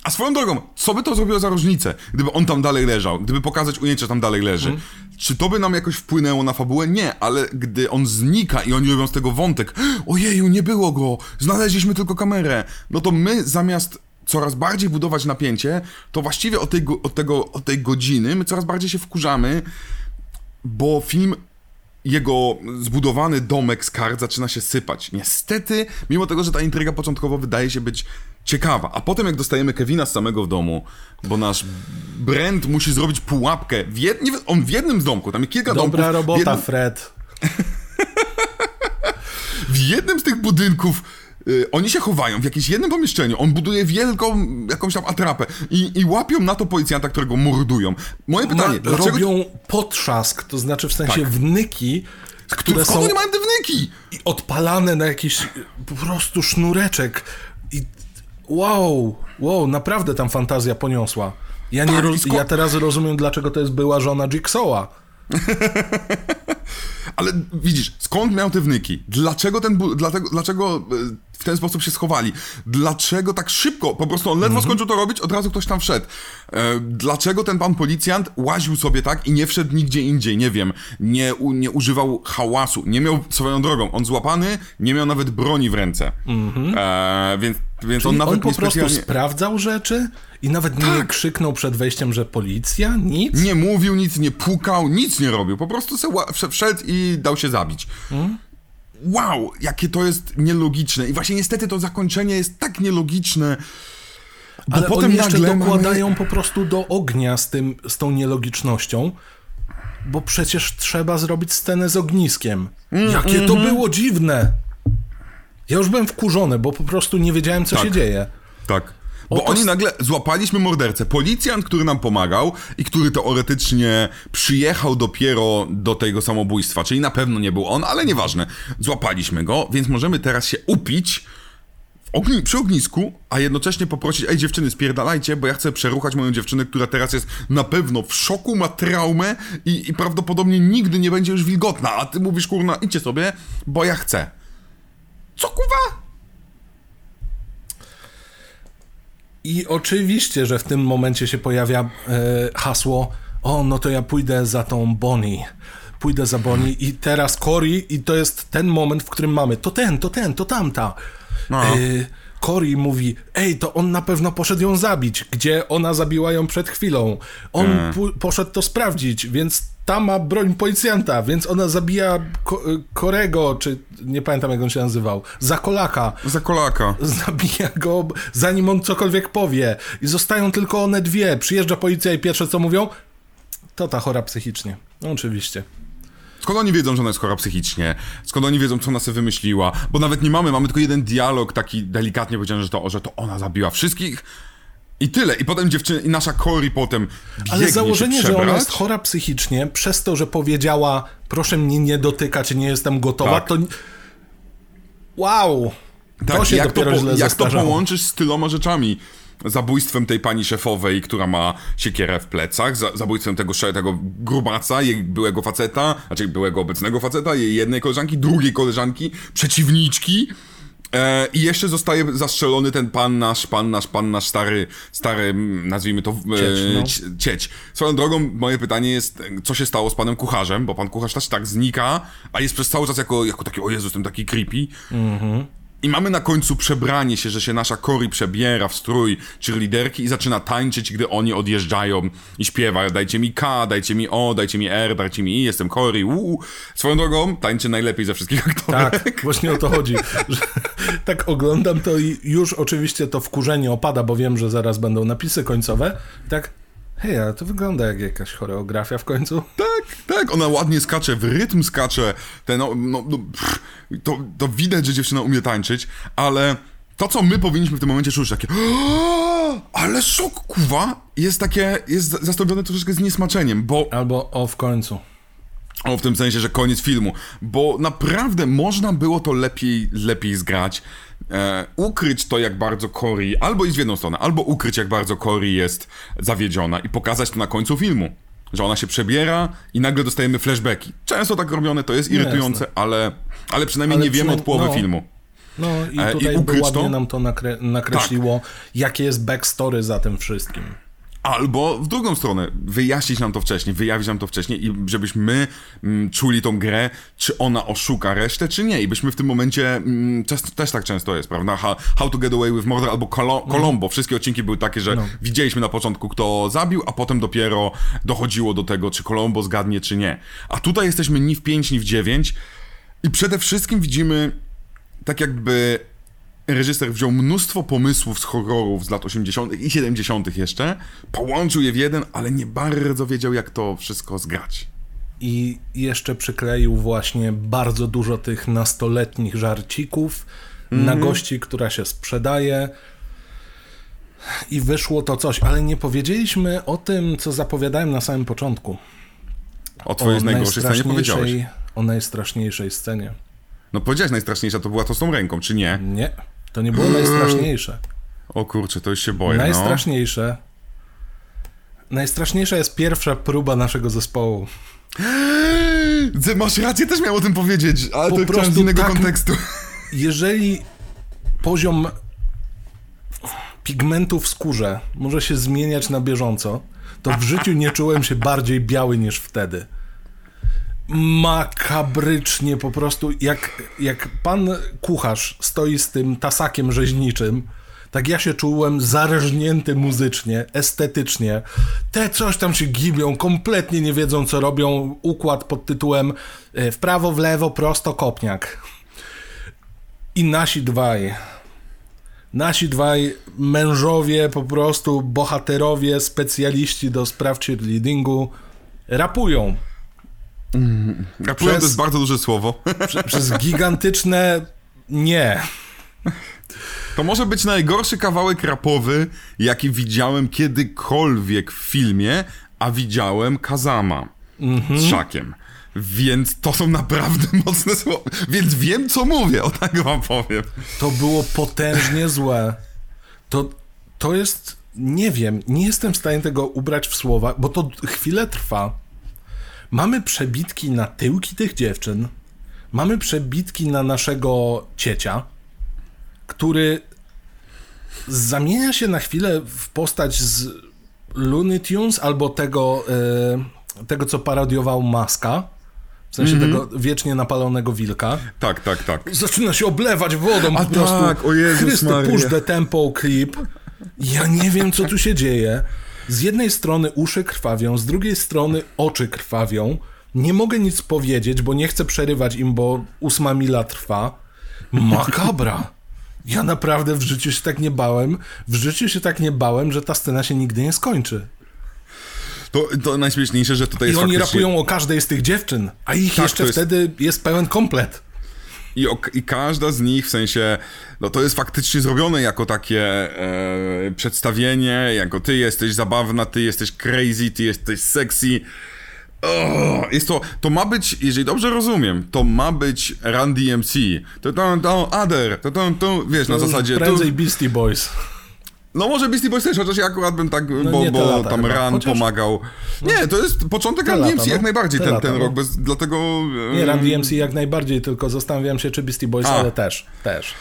a swoją drogą, co by to zrobiło za różnicę, gdyby on tam dalej leżał, gdyby pokazać ujęcie, że tam dalej leży? Czy to by nam jakoś wpłynęło na fabułę? Nie, ale gdy on znika i oni robią z tego wątek, ojeju, nie było go, znaleźliśmy tylko kamerę, no to my zamiast coraz bardziej budować napięcie, to właściwie od tej, od tego, od tej godziny my coraz bardziej się wkurzamy, bo film jego zbudowany domek z kart zaczyna się sypać. Niestety, mimo tego, że ta intryga początkowo wydaje się być ciekawa, a potem jak dostajemy Kevina z samego w domu, bo nasz Brent musi zrobić pułapkę, w jed... on w jednym z domku, tam jest kilka Dobra domków, w robota, jednym, Fred. [LAUGHS] w jednym z tych budynków oni się chowają w jakimś jednym pomieszczeniu, on buduje wielką jakąś tam atrapę i, i łapią na to policjanta, którego mordują. Moje pytanie, Ma, dlaczego... robią potrzask, to znaczy w sensie Tak. wnyki które Skąd są oni mają te wnyki? i odpalane na jakiś y, po prostu sznureczek. I wow, wow, naprawdę tam fantazja poniosła. Ja, nie Tak, ja teraz rozumiem, dlaczego to jest była żona Jigsawa. [LAUGHS] Ale widzisz, skąd miał te wnyki? Dlaczego ten bu- dlatego, dlaczego e, w ten sposób się schowali? Dlaczego tak szybko? Po prostu on ledwo skończył to robić, od razu ktoś tam wszedł. E, dlaczego ten pan policjant łaził sobie tak i nie wszedł nigdzie indziej? Nie wiem. Nie, u, nie używał hałasu. Nie miał swoją drogą. On złapany, nie miał nawet broni w ręce. E, więc, więc on On, nawet on po nie prostu specjalnie... sprawdzał rzeczy i nawet nie krzyknął przed wejściem, że policja? Nic? Nie mówił nic, nie pukał, nic nie robił. Po prostu se ła- wszedł i dał się zabić. Wow, jakie to jest nielogiczne. I właśnie niestety to zakończenie jest tak nielogiczne. Bo Ale potem oni jeszcze dokładają mamy... po prostu do ognia z, tym, z tą nielogicznością, bo przecież trzeba zrobić scenę z ogniskiem. Mm, Jakie to mhm. było dziwne! Ja już byłem wkurzony, bo po prostu nie wiedziałem, co Tak. się dzieje. Tak. Bo Oto oni nagle złapaliśmy mordercę. Policjant, który nam pomagał i który teoretycznie przyjechał dopiero do tego samobójstwa, czyli na pewno nie był on, ale nieważne. Złapaliśmy go, więc możemy teraz się upić w ogni- przy ognisku, a jednocześnie poprosić, ej dziewczyny, spierdalajcie, bo ja chcę przeruchać moją dziewczynę, która teraz jest na pewno w szoku, ma traumę i, i prawdopodobnie nigdy nie będzie już wilgotna, a ty mówisz, kurna, idźcie sobie, bo ja chcę. Co kuwa? I oczywiście, że w tym momencie się pojawia e, hasło o, no to ja pójdę za tą Bonnie. Pójdę za Bonnie i teraz Cory i to jest ten moment, w którym mamy to ten, to ten, to tamta. No. E, Cory mówi, ej, to on na pewno poszedł ją zabić, gdzie ona zabiła ją przed chwilą. On Mm. poszedł to sprawdzić, więc tam ma broń policjanta, więc ona zabija ko- Korego, czy nie pamiętam jak on się nazywał, Zakolaka Za kolaka. zabija go, zanim on cokolwiek powie. I zostają tylko one dwie. Przyjeżdża policja i pierwsze co mówią, to ta chora psychicznie. No, oczywiście. Skąd oni wiedzą, że ona jest chora psychicznie? Skąd oni wiedzą, co ona sobie wymyśliła? Bo nawet nie mamy, mamy tylko jeden dialog taki delikatnie powiedziany, że to, że to ona zabiła wszystkich i tyle. I potem dziewczyny, i nasza Cory potem Ale założenie, że ona jest chora psychicznie, przez to, że powiedziała, proszę mnie nie dotykać, nie jestem gotowa, Tak. to... Wow! to się jak dopiero to, źle jak to zestarzało. połączysz z tyloma rzeczami? Zabójstwem tej pani szefowej, która ma siekierę w plecach, za, zabójstwem tego, tego grubaca, jej byłego faceta, znaczy byłego obecnego faceta, jej jednej koleżanki, drugiej koleżanki, przeciwniczki. E, I jeszcze zostaje zastrzelony ten pan nasz, pan nasz, pan nasz stary, stary, mm, nazwijmy to, e, Cieć, no. cieć. Swoją drogą, moje pytanie jest, e, co się stało z panem kucharzem, bo pan kucharz też tak znika, a jest przez cały czas jako, jako taki, o Jezus, ten taki creepy. I mamy na końcu przebranie się, że się nasza Cory przebiera w strój cheerleaderki i zaczyna tańczyć, gdy oni odjeżdżają i śpiewa dajcie mi K, dajcie mi O, dajcie mi R, dajcie mi I, jestem Cory, uuu. Swoją drogą, tańczy najlepiej ze wszystkich aktorek. Tak, właśnie o to chodzi. [LAUGHS] Tak oglądam to i już oczywiście to wkurzenie opada, bo wiem, że zaraz będą napisy końcowe. Tak, hej, ale to wygląda jak jakaś choreografia w końcu. Tak, tak, ona ładnie skacze, w rytm skacze, ten, no, no, no, pff, to, to widać, że dziewczyna umie tańczyć, ale to, co my powinniśmy w tym momencie czuć, takie ale szok, kuwa, jest takie, jest zastąpione troszeczkę z niesmaczeniem, bo Albo o w końcu. O, w tym sensie, że koniec filmu. Bo naprawdę można było to lepiej, lepiej zgrać. E, ukryć to, jak bardzo Cory, albo iść w jedną stronę, albo ukryć, jak bardzo Cory jest zawiedziona i pokazać to na końcu filmu. Że ona się przebiera i nagle dostajemy flashbacki. Często tak robione, to jest irytujące, ale, ale przynajmniej Ale nie wiemy od połowy no. filmu. No i E, i tutaj ukryć ładnie to? nam to nakre- nakreśliło, jakie jest backstory za tym wszystkim. Albo w drugą stronę, wyjaśnić nam to wcześniej, wyjawić nam to wcześniej i żebyśmy mm, czuli tą grę, czy ona oszuka resztę, czy nie. I byśmy w tym momencie, mm, też, też tak często jest, prawda? How, How to Get Away with Murder albo Colo- Colombo. Wszystkie odcinki były takie, że No. widzieliśmy na początku, kto zabił, a potem dopiero dochodziło do tego, czy Colombo zgadnie, czy nie. A tutaj jesteśmy ni w 5, ni w 9 i przede wszystkim widzimy tak jakby reżyser wziął mnóstwo pomysłów z horrorów z lat 80. i 70. jeszcze, połączył je w jeden, ale nie bardzo wiedział, jak to wszystko zgrać. I jeszcze przykleił właśnie bardzo dużo tych nastoletnich żarcików na gości, która się sprzedaje. I wyszło to coś, ale nie powiedzieliśmy o tym, co zapowiadałem na samym początku. O twojej o najgorszej scenie powiedziałeś. o najstraszniejszej scenie. No powiedziałeś najstraszniejsza to była to z tą ręką, czy nie? Nie, to nie było najstraszniejsze. O kurczę, to już się boję, no. Najstraszniejsze. Najstraszniejsza jest pierwsza próba naszego zespołu. no. Masz rację, też miałem o tym powiedzieć, ale Po to chciałem z prostu innego tak- kontekstu. Jeżeli poziom pigmentu w skórze może się zmieniać na bieżąco, to w życiu nie czułem się bardziej biały niż wtedy. Makabrycznie po prostu, jak, jak pan kucharz stoi z tym tasakiem rzeźniczym, tak ja się czułem zarżnięty muzycznie, estetycznie. Te coś tam się gibią, kompletnie nie wiedzą co robią. Układ pod tytułem e, w prawo, w lewo, prosto, kopniak. I nasi dwaj. Nasi dwaj mężowie, po prostu bohaterowie, specjaliści do spraw cheerleadingu, rapują Przez- to jest bardzo duże słowo. prze, przez gigantyczne nie. To może być najgorszy kawałek rapowy, jaki widziałem kiedykolwiek w filmie, a widziałem Kazama Mhm. z Szakiem. Więc to są naprawdę [LAUGHS] mocne słowa. Więc wiem, co mówię, o tak wam powiem. To było potężnie złe. To, to jest, nie wiem, nie jestem w stanie tego ubrać w słowa, bo to chwilę trwa. Mamy przebitki na tyłki tych dziewczyn. Mamy przebitki na naszego ciecia, który zamienia się na chwilę w postać z Looney Tunes albo tego, e, tego co parodiował Maska. W sensie tego wiecznie napalonego wilka Tak, tak, tak. zaczyna się oblewać wodą A po prostu. tak, o Jezus Chryste, push the tempo clip. Ja nie wiem, co tu się dzieje. Z jednej strony uszy krwawią, z drugiej strony oczy krwawią. Nie mogę nic powiedzieć, bo nie chcę przerywać im, bo ósma mila trwa. Makabra. Ja naprawdę w życiu się tak nie bałem. W życiu się tak nie bałem, że ta scena się nigdy nie skończy. To, to najśmieszniejsze, że tutaj I jest oni faktycznie... rapują o każdej z tych dziewczyn, a ich Tak, jeszcze jest- wtedy jest pełen komplet. I, I każda z nich, w sensie, no to jest faktycznie zrobione jako takie e, przedstawienie, jako ty jesteś zabawna, ty jesteś crazy, ty jesteś sexy. O, jest to, to ma być, jeżeli dobrze rozumiem, to ma być Run DMC. To to, to, Other, to to, to, wiesz, na zasadzie... Prędzej Beastie Boys. No może Beastie Boys też, chociaż ja akurat bym tak, bo, No te bo lata tam chyba. Run Chociaż- pomagał. Nie, to jest początek Te Run DMC, no. jak najbardziej Te ten, lata, ten no. rok, bez, dlatego... Nie, Run DMC jak najbardziej, tylko zastanawiam się, czy Beastie Boys, A. ale też, też.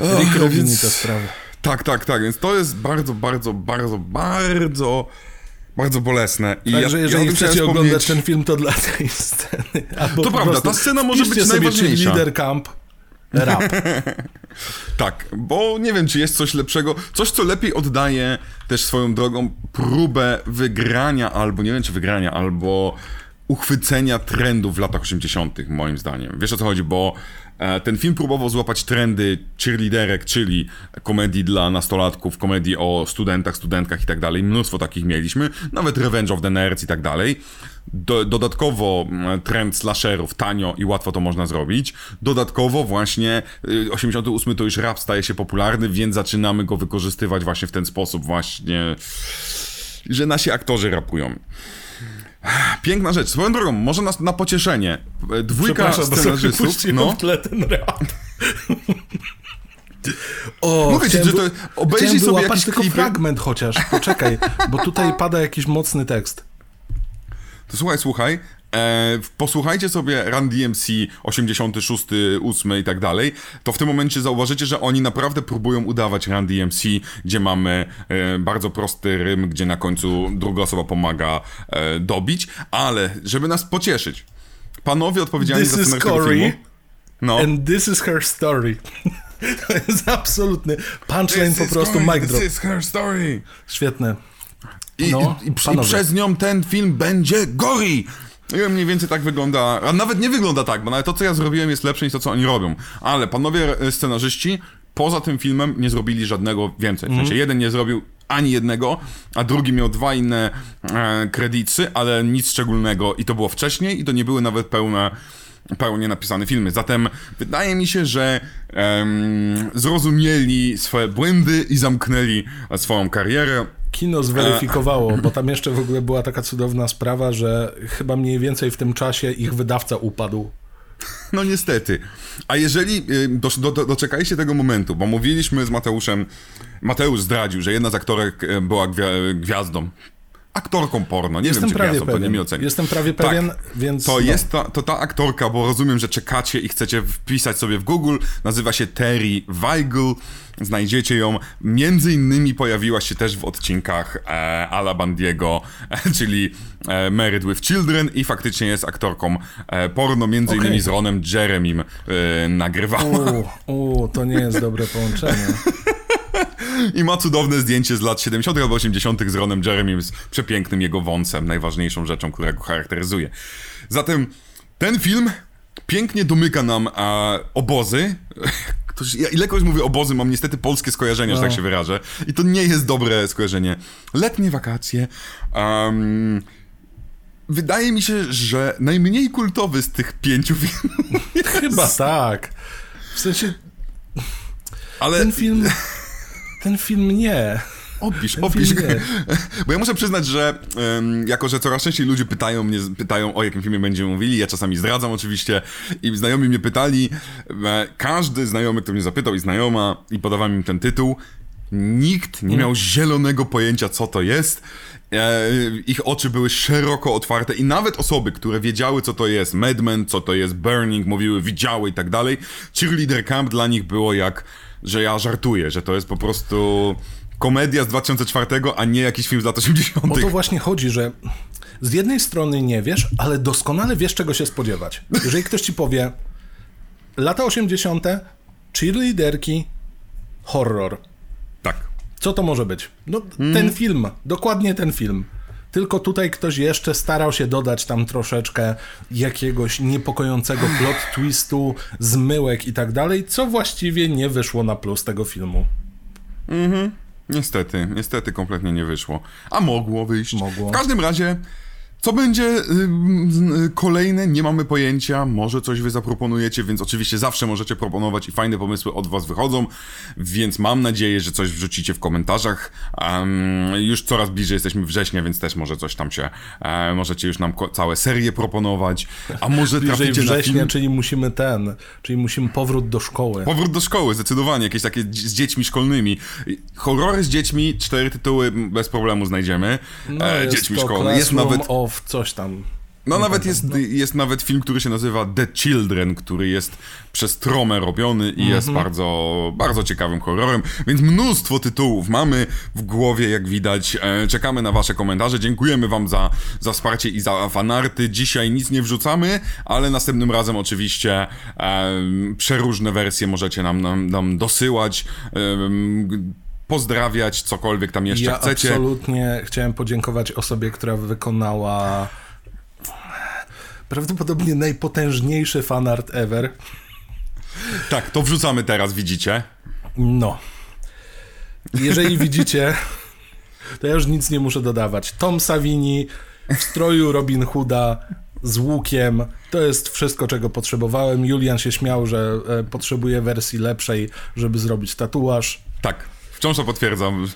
Rick Och, Rubini więc- te sprawy. Tak, tak, tak, więc to jest bardzo, bardzo, bardzo, bardzo, bardzo bolesne. I Także ja, jeżeli ja chcecie chciałem oglądać wspomnieć- ten film, to dla tej sceny. Albo To prawda, ta scena może być najważniejsza. Leader Camp, rap. [LAUGHS] Tak, bo nie wiem, czy jest coś lepszego, coś, co lepiej oddaje też swoją drogą próbę wygrania, albo nie wiem, czy wygrania, albo uchwycenia trendów w latach 80., moim zdaniem. Wiesz o co chodzi, bo e, ten film próbował złapać trendy cheerleaderek, czyli komedii dla nastolatków, komedii o studentach, studentkach i tak dalej. Mnóstwo takich mieliśmy, nawet Revenge of the Nerds i tak dalej. Do, dodatkowo mm, trend slasherów, tanio i łatwo to można zrobić. Dodatkowo właśnie y, 88 to już rap staje się popularny, więc zaczynamy go wykorzystywać właśnie w ten sposób właśnie, że nasi aktorzy rapują. Piękna rzecz. Swoją drogą, może nas na pocieszenie. Dwójka scenarzystów. No, w tle ten rap. [LAUGHS] O, Mówię ci, że to- obejrzyj sobie jakieś tylko klipy. fragment chociaż, poczekaj, bo tutaj [LAUGHS] pada jakiś mocny tekst. To słuchaj, słuchaj. E, posłuchajcie sobie Run DMC 86, 8 i tak dalej, to w tym momencie zauważycie, że oni naprawdę próbują udawać Run DMC, gdzie mamy e, bardzo prosty rym, gdzie na końcu druga osoba pomaga e, dobić, ale żeby nas pocieszyć, panowie odpowiedzialni This za scenariusz tego filmu... No. And this is her story. [LAUGHS] To jest absolutny punchline This po prostu Corey, mic drop. This is her story. Świetne. I, No, i, i, i przez nią ten film będzie gory. I mniej więcej tak wygląda, a nawet nie wygląda tak, bo nawet to, co ja zrobiłem, jest lepsze niż to, co oni robią. Ale panowie e, scenarzyści poza tym filmem nie zrobili żadnego więcej. W sensie jeden nie zrobił ani jednego, a drugi miał dwa inne e, kredyty, ale nic szczególnego i to było wcześniej i to nie były nawet pełne pełnie napisane filmy. Zatem wydaje mi się, że em, zrozumieli swoje błędy i zamknęli swoją karierę. Kino zweryfikowało, bo tam jeszcze w ogóle była taka cudowna sprawa, że chyba mniej więcej w tym czasie ich wydawca upadł. No niestety. A jeżeli y, do, do, do, doczekaliście tego momentu, bo mówiliśmy z Mateuszem, Mateusz zdradził, że jedna z aktorek y, była gwia, gwiazdą. Aktorką porno, nie Jestem wiem czy prawie gwiazdą, to nie pewien. mi oceni. Jestem prawie pewien, więc To no. jest ta, to ta aktorka, bo rozumiem, że czekacie i chcecie wpisać sobie w Google. Nazywa się Terry Weigel. Znajdziecie ją. Między innymi pojawiła się też w odcinkach e, Ala Bandiego, e, czyli e, Married with Children i faktycznie jest aktorką e, porno, między Okej. innymi z Ronem Jeremim e, nagrywała. U, to nie jest dobre połączenie. [LAUGHS] I ma cudowne zdjęcie z lat 70. albo 80. z Ronem Jeremim, z przepięknym jego wąsem, najważniejszą rzeczą, która go charakteryzuje. Zatem ten film pięknie domyka nam a, obozy. [LAUGHS] Ktoś, ja ilekroć mówię obozy, mam niestety polskie skojarzenia, że tak No. się wyrażę. I to nie jest dobre skojarzenie. Letnie wakacje. Um, wydaje mi się, że najmniej kultowy z tych pięciu filmów. Chyba tak. W sensie Ale ten film. [LAUGHS] Ten film nie. Opisz, Ten opisz. [LAUGHS] Bo ja muszę przyznać, że em, jako, że coraz częściej ludzie pytają mnie, pytają o jakim filmie będziemy mówili, ja czasami zdradzam oczywiście. I znajomi mnie pytali, e, każdy znajomy, kto mnie zapytał i znajoma i podawałem im ten tytuł, nikt nie miał zielonego pojęcia, co to jest. E, ich oczy były szeroko otwarte. I nawet osoby, które wiedziały, co to jest Mad Men, co to jest Burning, mówiły, widziały i tak dalej, Cheerleader Camp dla nich było jak, że ja żartuję, że to jest po prostu komedia z 2004, a nie jakiś film z lat 80. O to właśnie chodzi, że z jednej strony nie wiesz, ale doskonale wiesz, czego się spodziewać. Jeżeli ktoś ci powie lata 80., cheerleaderki, horror. Tak. Co to może być? No, Mhm. ten film, dokładnie ten film. Tylko tutaj ktoś jeszcze starał się dodać tam troszeczkę jakiegoś niepokojącego plot twistu, zmyłek i tak dalej, co właściwie nie wyszło na plus tego filmu. Niestety, niestety kompletnie nie wyszło. A mogło wyjść. Mogło. W każdym razie, co będzie y, kolejne, nie mamy pojęcia. Może coś wy zaproponujecie, więc oczywiście zawsze możecie proponować i fajne pomysły od was wychodzą. Więc mam nadzieję, że coś wrzucicie w komentarzach. Em, już coraz bliżej jesteśmy września, więc też może coś tam się. E, możecie już nam całe serie proponować. A może Bliżej września, film. czyli musimy ten, czyli musimy powrót do szkoły. Powrót do szkoły, zdecydowanie, jakieś takie z dziećmi szkolnymi. Horrory z dziećmi, cztery tytuły bez problemu znajdziemy. No, e, dziećmi to szkolnymi. Jest nawet, of coś tam. no Nie nawet pamiętam, jest, jest nawet film, który się nazywa The Children, który jest przez Tromę robiony i jest Mhm. bardzo, bardzo ciekawym horrorem, więc mnóstwo tytułów mamy w głowie, jak widać. E, czekamy na wasze komentarze, dziękujemy wam za, za wsparcie i za fanarty. Dzisiaj nic nie wrzucamy, ale następnym razem oczywiście e, przeróżne wersje możecie nam, nam, nam dosyłać. em, pozdrawiać, cokolwiek tam jeszcze Ja chcecie. absolutnie chciałem podziękować osobie, która wykonała prawdopodobnie najpotężniejszy fanart ever. Tak, to wrzucamy teraz, widzicie. No. Jeżeli widzicie, to ja już nic nie muszę dodawać. Tom Savini w stroju Robin Hooda z łukiem. To jest wszystko, czego potrzebowałem. Julian się śmiał, że e, potrzebuje wersji lepszej, żeby zrobić tatuaż. Tak, wciąż to potwierdzam. [LAUGHS]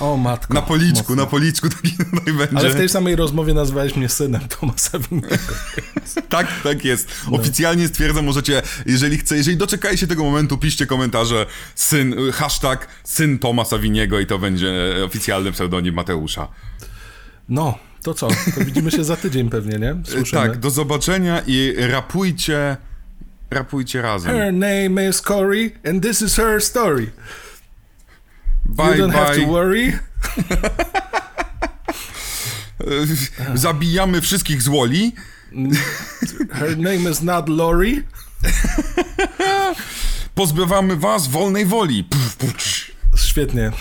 O matko. Na policzku, mocno. na policzku taki [LAUGHS] tutaj będzie. Ale w tej samej rozmowie nazwałeś mnie synem Toma Saviniego. [LAUGHS] Tak, tak jest. Oficjalnie stwierdzam, możecie, jeżeli chce, jeżeli doczekajcie się tego momentu, piszcie komentarze syn, hashtag syn Toma Saviniego i to będzie oficjalny pseudonim Mateusza. No, to co? To widzimy się za tydzień pewnie, nie? Słyszymy. Tak, do zobaczenia i rapujcie, rapujcie razem. Her name is Cory and this is her story. Bye, you don't have to bye. worry. [LAUGHS] Zabijamy wszystkich z Woli. Her name is not Lori. Pozbywamy was wolnej woli. Świetnie.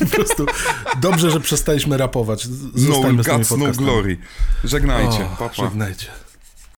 Po prostu dobrze, że przestaliśmy rapować. No Zostańmy tymi guts, no glory. Żegnajcie. O, Pa, pa. żegnajcie.